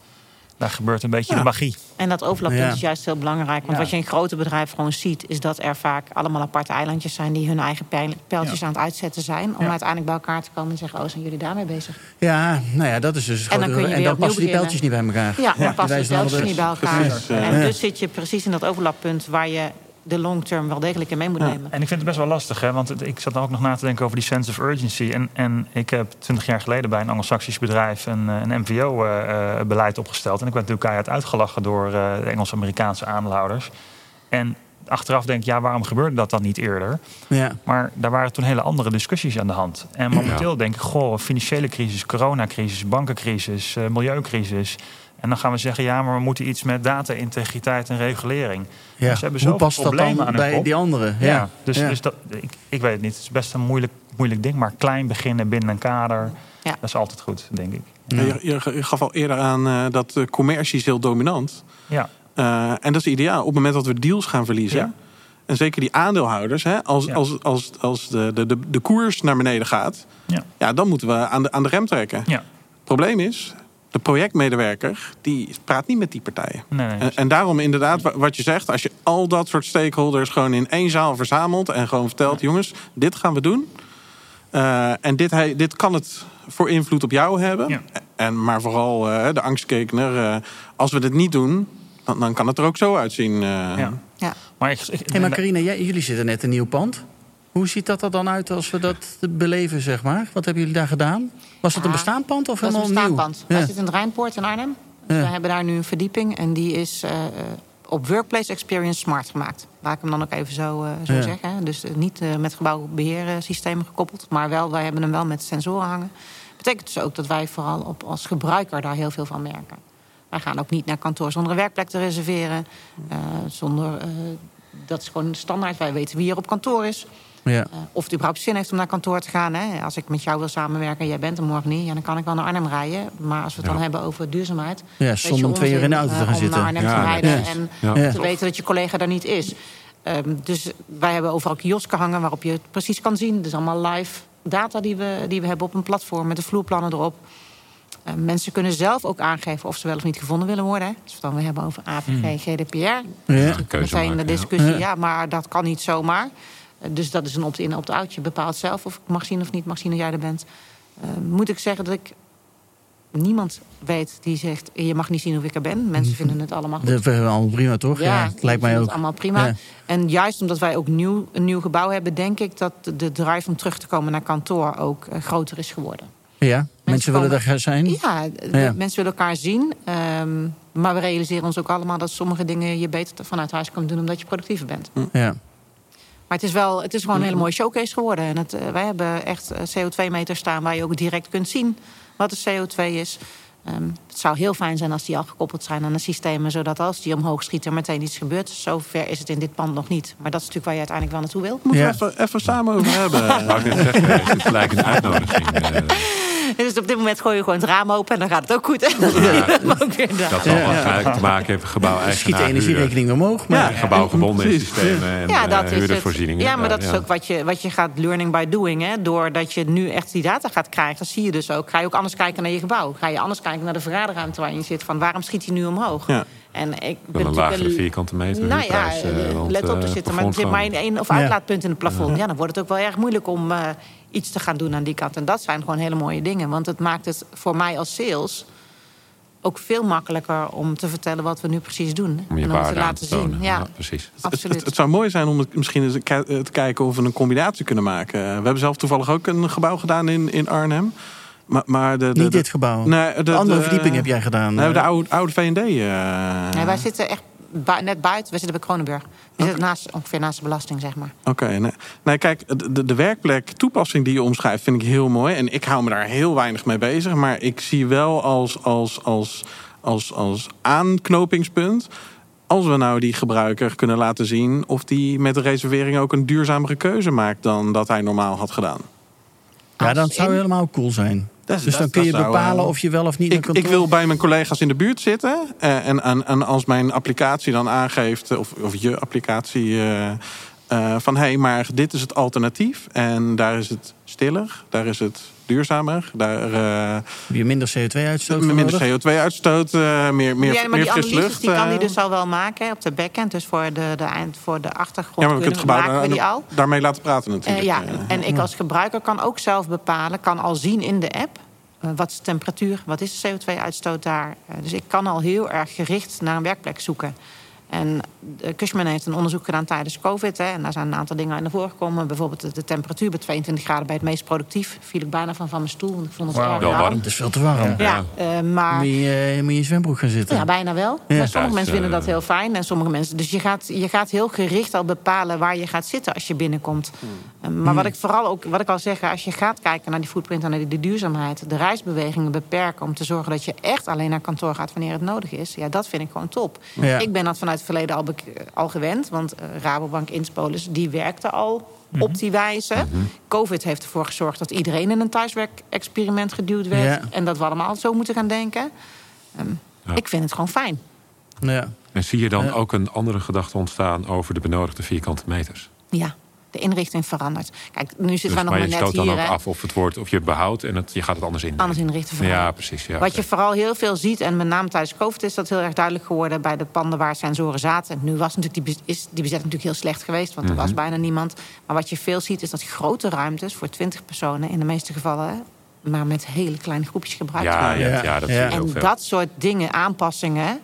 daar gebeurt een beetje de magie. En dat overlappunt is juist heel belangrijk. Want wat je in grote bedrijven gewoon ziet... is dat er vaak allemaal aparte eilandjes zijn... die hun eigen pijltjes aan het uitzetten zijn... om uiteindelijk bij elkaar te komen en zeggen... oh, zijn jullie daarmee bezig? Ja, nou ja, dat is dus... En dan, kun je en dan passen die pijltjes niet bij elkaar. Ja, dan passen die pijltjes niet bij elkaar. En dus zit je precies in dat overlappunt... waar je de long term wel degelijk in mee moet nemen. En ik vind het best wel lastig, hè? want ik zat dan ook nog na te denken over die sense of urgency. En, en ik heb twintig jaar geleden bij een Anglo-Saxisch bedrijf een, eh, een MVO-beleid eh, opgesteld. En ik werd natuurlijk keihard uitgelachen door uh, de Engels-Amerikaanse aandeelhouders. En achteraf denk ik, ja, waarom gebeurde dat dan niet eerder? Ja. Maar daar waren toen hele andere discussies aan de hand. En momenteel denk ik, goh, financiële crisis, coronacrisis, bankencrisis, milieucrisis. En dan gaan we zeggen, ja, maar we moeten iets met data-integriteit en regulering. Ja. Dus hebben Hoe past dat dan bij die anderen? Ja, dus, dus dat, ik, ik weet het niet. Het is best een moeilijk, moeilijk ding. Maar klein beginnen binnen een kader, ja. dat is altijd goed, denk ik. Je, je, gaf al eerder aan uh, dat de commercie is heel dominant. Ja. Uh, en dat is ideaal. Op het moment dat we deals gaan verliezen... En zeker die aandeelhouders, hè, als, als, als, als de, de, de, de koers naar beneden gaat, ja. ja. dan moeten we aan de, aan de rem trekken. Ja. Het probleem is, de projectmedewerker die praat niet met die partijen. Nee, en, en, daarom inderdaad, wat je zegt, als je al dat soort stakeholders gewoon in één zaal verzamelt en gewoon vertelt: jongens, dit gaan we doen. Uh, en dit, dit kan het voor invloed op jou hebben. En, maar vooral uh, de angstkekener, uh, als we dit niet doen, dan, dan, kan het er ook zo uitzien. Ja. ja. Maar, ik, ik, hey, maar Carina, jij, jullie zitten net een nieuw pand. Hoe ziet dat er dan uit als we dat beleven, zeg maar? Wat hebben jullie daar gedaan? Was dat een bestaand pand of helemaal nieuw? Dat is een bestaand pand. Wij zitten in Rijnpoort in Arnhem. We hebben daar nu een verdieping en die is uh, op Workplace Experience Smart gemaakt. Laat ik hem dan ook even zo, uh, zo zeggen. Dus niet met gebouwbeheersystemen gekoppeld, maar wel, wij hebben hem wel met sensoren hangen. Betekent dus ook dat wij vooral op, als gebruiker daar heel veel van merken. Wij gaan ook niet naar kantoor zonder een werkplek te reserveren. zonder, dat is gewoon standaard. Wij weten wie er op kantoor is. Ja. Uh, of het überhaupt zin heeft om naar kantoor te gaan. Hè. Als ik met jou wil samenwerken en jij bent er morgen niet... Ja, dan kan ik wel naar Arnhem rijden. Maar als we het dan hebben over duurzaamheid... Ja, zonder twee uur in de auto te gaan uh, zitten. Om naar Arnhem te rijden en te weten dat je collega daar niet is. Um, dus wij hebben overal kiosken hangen waarop je het precies kan zien. Dus allemaal live data die we, die we hebben op een platform... met de vloerplannen erop. Uh, mensen kunnen zelf ook aangeven of ze wel of niet gevonden willen worden. Hè. Als we het dan weer hebben over AVG. GDPR. Ja. Meteen de discussie, ja. ja, maar dat kan niet zomaar. Dus dat is een opt-in, opt-out. Je bepaalt zelf of ik mag zien of niet mag zien dat jij er bent. Uh, moet ik zeggen dat ik niemand weet die zegt... je mag niet zien of ik er ben. Mensen vinden het allemaal goed. Dat vinden we allemaal prima, toch? Ja, ja lijkt mij ook. Het allemaal prima. En juist omdat wij ook nieuw, een nieuw gebouw hebben... denk ik dat de drive om terug te komen naar kantoor ook uh, groter is geworden. Ja, mensen, mensen willen er zijn? Ja, mensen willen elkaar zien. Um, maar we realiseren ons ook allemaal dat sommige dingen... je beter vanuit huis kan doen omdat je productiever bent. Ja. Maar het is, wel, het is gewoon een hele mooie showcase geworden. En het, uh, wij hebben echt eh, CO2-meters staan waar je ook direct kunt zien wat de CO2 is. Um, het zou heel fijn zijn als die al gekoppeld zijn aan de systemen... zodat als die omhoog schiet er meteen iets gebeurt. Zover is het in dit pand nog niet. Maar dat is natuurlijk waar je uiteindelijk wel naartoe wil. Moeten we even, even samen over hebben. Wou ik net zeggen, het is gelijk een uitnodiging. Eh. Dus op dit moment gooi je gewoon het raam open en dan gaat het ook goed. Ja. dat zal waarschijnlijk te maken hebben gebouw Schiet de energierekening omhoog. Maar... Ja, gebouwgebonden systemen en ja, dat uh, is het. Ja, maar dat is ook wat je, wat je gaat learning by doing. Hè. Doordat je nu echt die data gaat krijgen, dan zie je dus ook... ga je ook anders kijken naar je gebouw. Ga je anders kijken naar de vergaderruimte waar je zit. Van waarom schiet hij nu omhoog? Ja. En ik ben een lagere vierkante meter. Nou ja, prijs, uh, let op, er zit er maar, zit maar één of uitlaatpunt in het plafond. Ja. dan wordt het ook wel erg moeilijk om uh, iets te gaan doen aan die kant. En dat zijn gewoon hele mooie dingen. Want het maakt het voor mij als sales ook veel makkelijker om te vertellen wat we nu precies doen. Om je en om te laten zien. Ja, precies. Absoluut. Het, zou mooi zijn om misschien eens te kijken of we een combinatie kunnen maken. We hebben zelf toevallig ook een gebouw gedaan in, in Arnhem. Maar, maar de, de, Niet dit gebouw. Nee, de, andere verdieping heb jij gedaan. Nee, de oude, oude V&D. Uh... Nee, wij zitten echt net buiten. We zitten bij Kronenburg. We zitten naast, ongeveer naast de belasting, zeg maar. Oké, nee. nee. kijk, de, de werkplek toepassing die je omschrijft vind ik heel mooi. En ik hou me daar heel weinig mee bezig. Maar ik zie wel als, als, als, als, als aanknopingspunt als we nou die gebruiker kunnen laten zien of die met de reservering ook een duurzamere keuze maakt dan dat hij normaal had gedaan. Ja, dat zou helemaal cool zijn dus dan kun je bepalen of je wel of niet. Ik, ik wil bij mijn collega's in de buurt zitten. Uh, en, en, en, als mijn applicatie dan aangeeft, of, of je applicatie. Uh, uh, van hé, hey, maar dit is het alternatief. En daar is het stiller, daar is het duurzamer. Daar, uh, je minder CO2-uitstoot Minder CO2-uitstoot, uh, meer, meer, ja, maar meer die lucht. Die kan die dus al wel maken op de backend. Dus voor de, de, eind, voor de achtergrond ja, maar we kunnen het gebouw maken we die al. daarmee laten praten natuurlijk. ja, en ik als gebruiker kan ook zelf bepalen, kan al zien in de app eh, wat is de temperatuur? Wat is de CO2-uitstoot daar? Eh, dus ik kan al heel erg gericht naar een werkplek zoeken. En Cushman heeft een onderzoek gedaan tijdens COVID. Hè, en daar zijn een aantal dingen naar voren gekomen. Bijvoorbeeld de, temperatuur bij 22 graden bij het meest productief. Viel ik bijna van van mijn stoel. Want ik vond het wow. erg warm. Het is veel te warm. Ja, Uh, maar... Moet je, uh, moet je in zwembroek gaan zitten? Ja, bijna wel. Maar sommige mensen vinden dat heel fijn. En sommige mensen... Dus je gaat, je gaat heel gericht al bepalen waar je gaat zitten als je binnenkomt. Hmm. maar wat ik vooral ook... Wat ik al zeg, als je gaat kijken naar die footprint en naar die, duurzaamheid... de reisbewegingen beperken om te zorgen dat je echt alleen naar kantoor gaat wanneer het nodig is. Ja, dat vind ik gewoon top. Ik ben dat vanuit het verleden al al gewend. Want uh, Rabobank Inspolis, die werkte al mhm. op die wijze. Mhm. Covid heeft ervoor gezorgd dat iedereen in een thuiswerkexperiment geduwd werd. En dat we allemaal zo moeten gaan denken. Ehm, ik vind het gewoon fijn. Ja. En zie je dan ook een andere gedachte ontstaan over de benodigde vierkante meters? Ja, de inrichting verandert. Kijk, nu zitten dus, we nog maar, net hier. Maar je stoot dan ook af of het wordt, of je het behoudt en het, je gaat het anders inrichten. Anders inrichten. Ja, precies. Ja, Wat je vooral heel veel ziet, en met name tijdens COVID is dat heel erg duidelijk geworden bij de panden waar sensoren zaten. Nu was natuurlijk die, is die bezetting natuurlijk heel slecht geweest, want er was mhm. bijna niemand. Maar wat je veel ziet is dat grote ruimtes voor 20 personen in de meeste gevallen maar met hele kleine groepjes gebruikt ja, worden. Ja, ja, dat ja. En dat soort dingen, aanpassingen,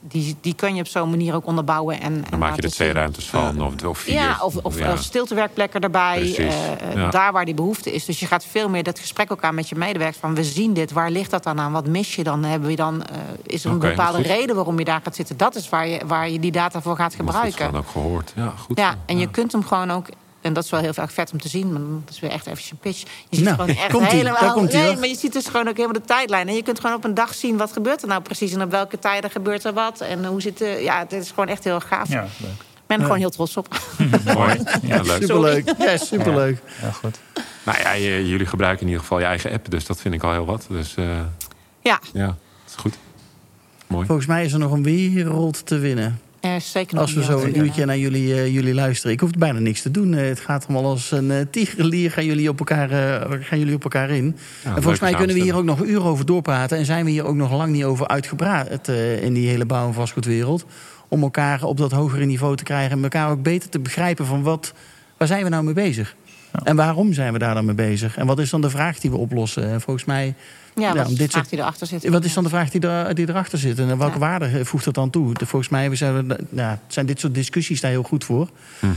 die, die kan je op zo'n manier ook onderbouwen. En, dan maak je er twee ruimtes van, of, of vier. Ja, of, of, ja. stiltewerkplekken erbij. Uh, Daar waar die behoefte is. Dus je gaat veel meer dat gesprek ook aan met je medewerkers. Van we zien dit, waar ligt dat dan aan? Wat mis je dan? Hebben we dan uh, is er een bepaalde reden waarom je daar gaat zitten? Dat is waar je, waar je die data voor gaat gebruiken. Dat is ook gehoord. Ja, goed. Ja, en je kunt hem gewoon ook en dat is wel heel vaak vet om te zien. Maar dat is weer echt even een pitch. Je ziet nou, gewoon echt helemaal... nee, maar je ziet dus gewoon ook helemaal de tijdlijn. En je kunt gewoon op een dag zien wat gebeurt er nou precies. En op welke tijden gebeurt er wat. En hoe zit het... Ja, het is gewoon echt heel gaaf. Ja, leuk. Ik ben er gewoon heel trots op. Mooi. Ja, leuk. Superleuk. Ja, superleuk. Ja, goed. Nou ja, jullie gebruiken in ieder geval je eigen app. Dus dat vind ik al heel wat. Dus uh, ja. ja, dat is goed. Mooi. Volgens mij is er nog een wereld te winnen. Zeker als we zo een uurtje naar jullie, uh, jullie luisteren. Ik hoef bijna niks te doen. Uh, het gaat allemaal als een uh. Gaan jullie op elkaar, gaan jullie op elkaar in. Ja, en volgens mij kunnen we hier ook nog uren over doorpraten. En zijn we hier ook nog lang niet over uitgepraat in die hele bouw- en vastgoedwereld. Om elkaar op dat hogere niveau te krijgen. En elkaar ook beter te begrijpen van wat, waar zijn we nou mee bezig? Ja. En waarom zijn we daar dan mee bezig? En wat is dan de vraag die we oplossen? En volgens mij ja, wat is de vraag die erachter zit? Wat is dan de vraag die, er, die erachter zit? En welke waarde voegt dat dan toe? Volgens mij zijn, nou, zijn dit soort discussies daar heel goed voor. Mm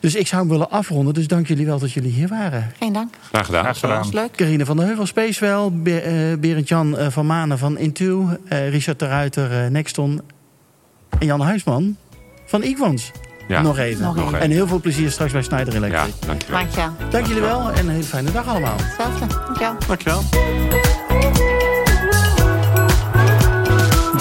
Dus ik zou hem willen afronden. Dus dank jullie wel dat jullie hier waren. Geen dank. Graag gedaan. Graag gedaan. was leuk. Carine van der Heuvel, Spacewell. Be uh, Berend-Jan uh, van Manen van Intu. Uh, Richard de Ruiter, uh, Nexton. En Jan Huisman van Equans. Ja. Nog, even. Nog even. En heel veel plezier straks bij Snyder Electric. Ja, dankjewel. Dankjewel. Dank jullie wel en een hele fijne dag allemaal. Hetzelfde. Dankjewel. Dankjewel.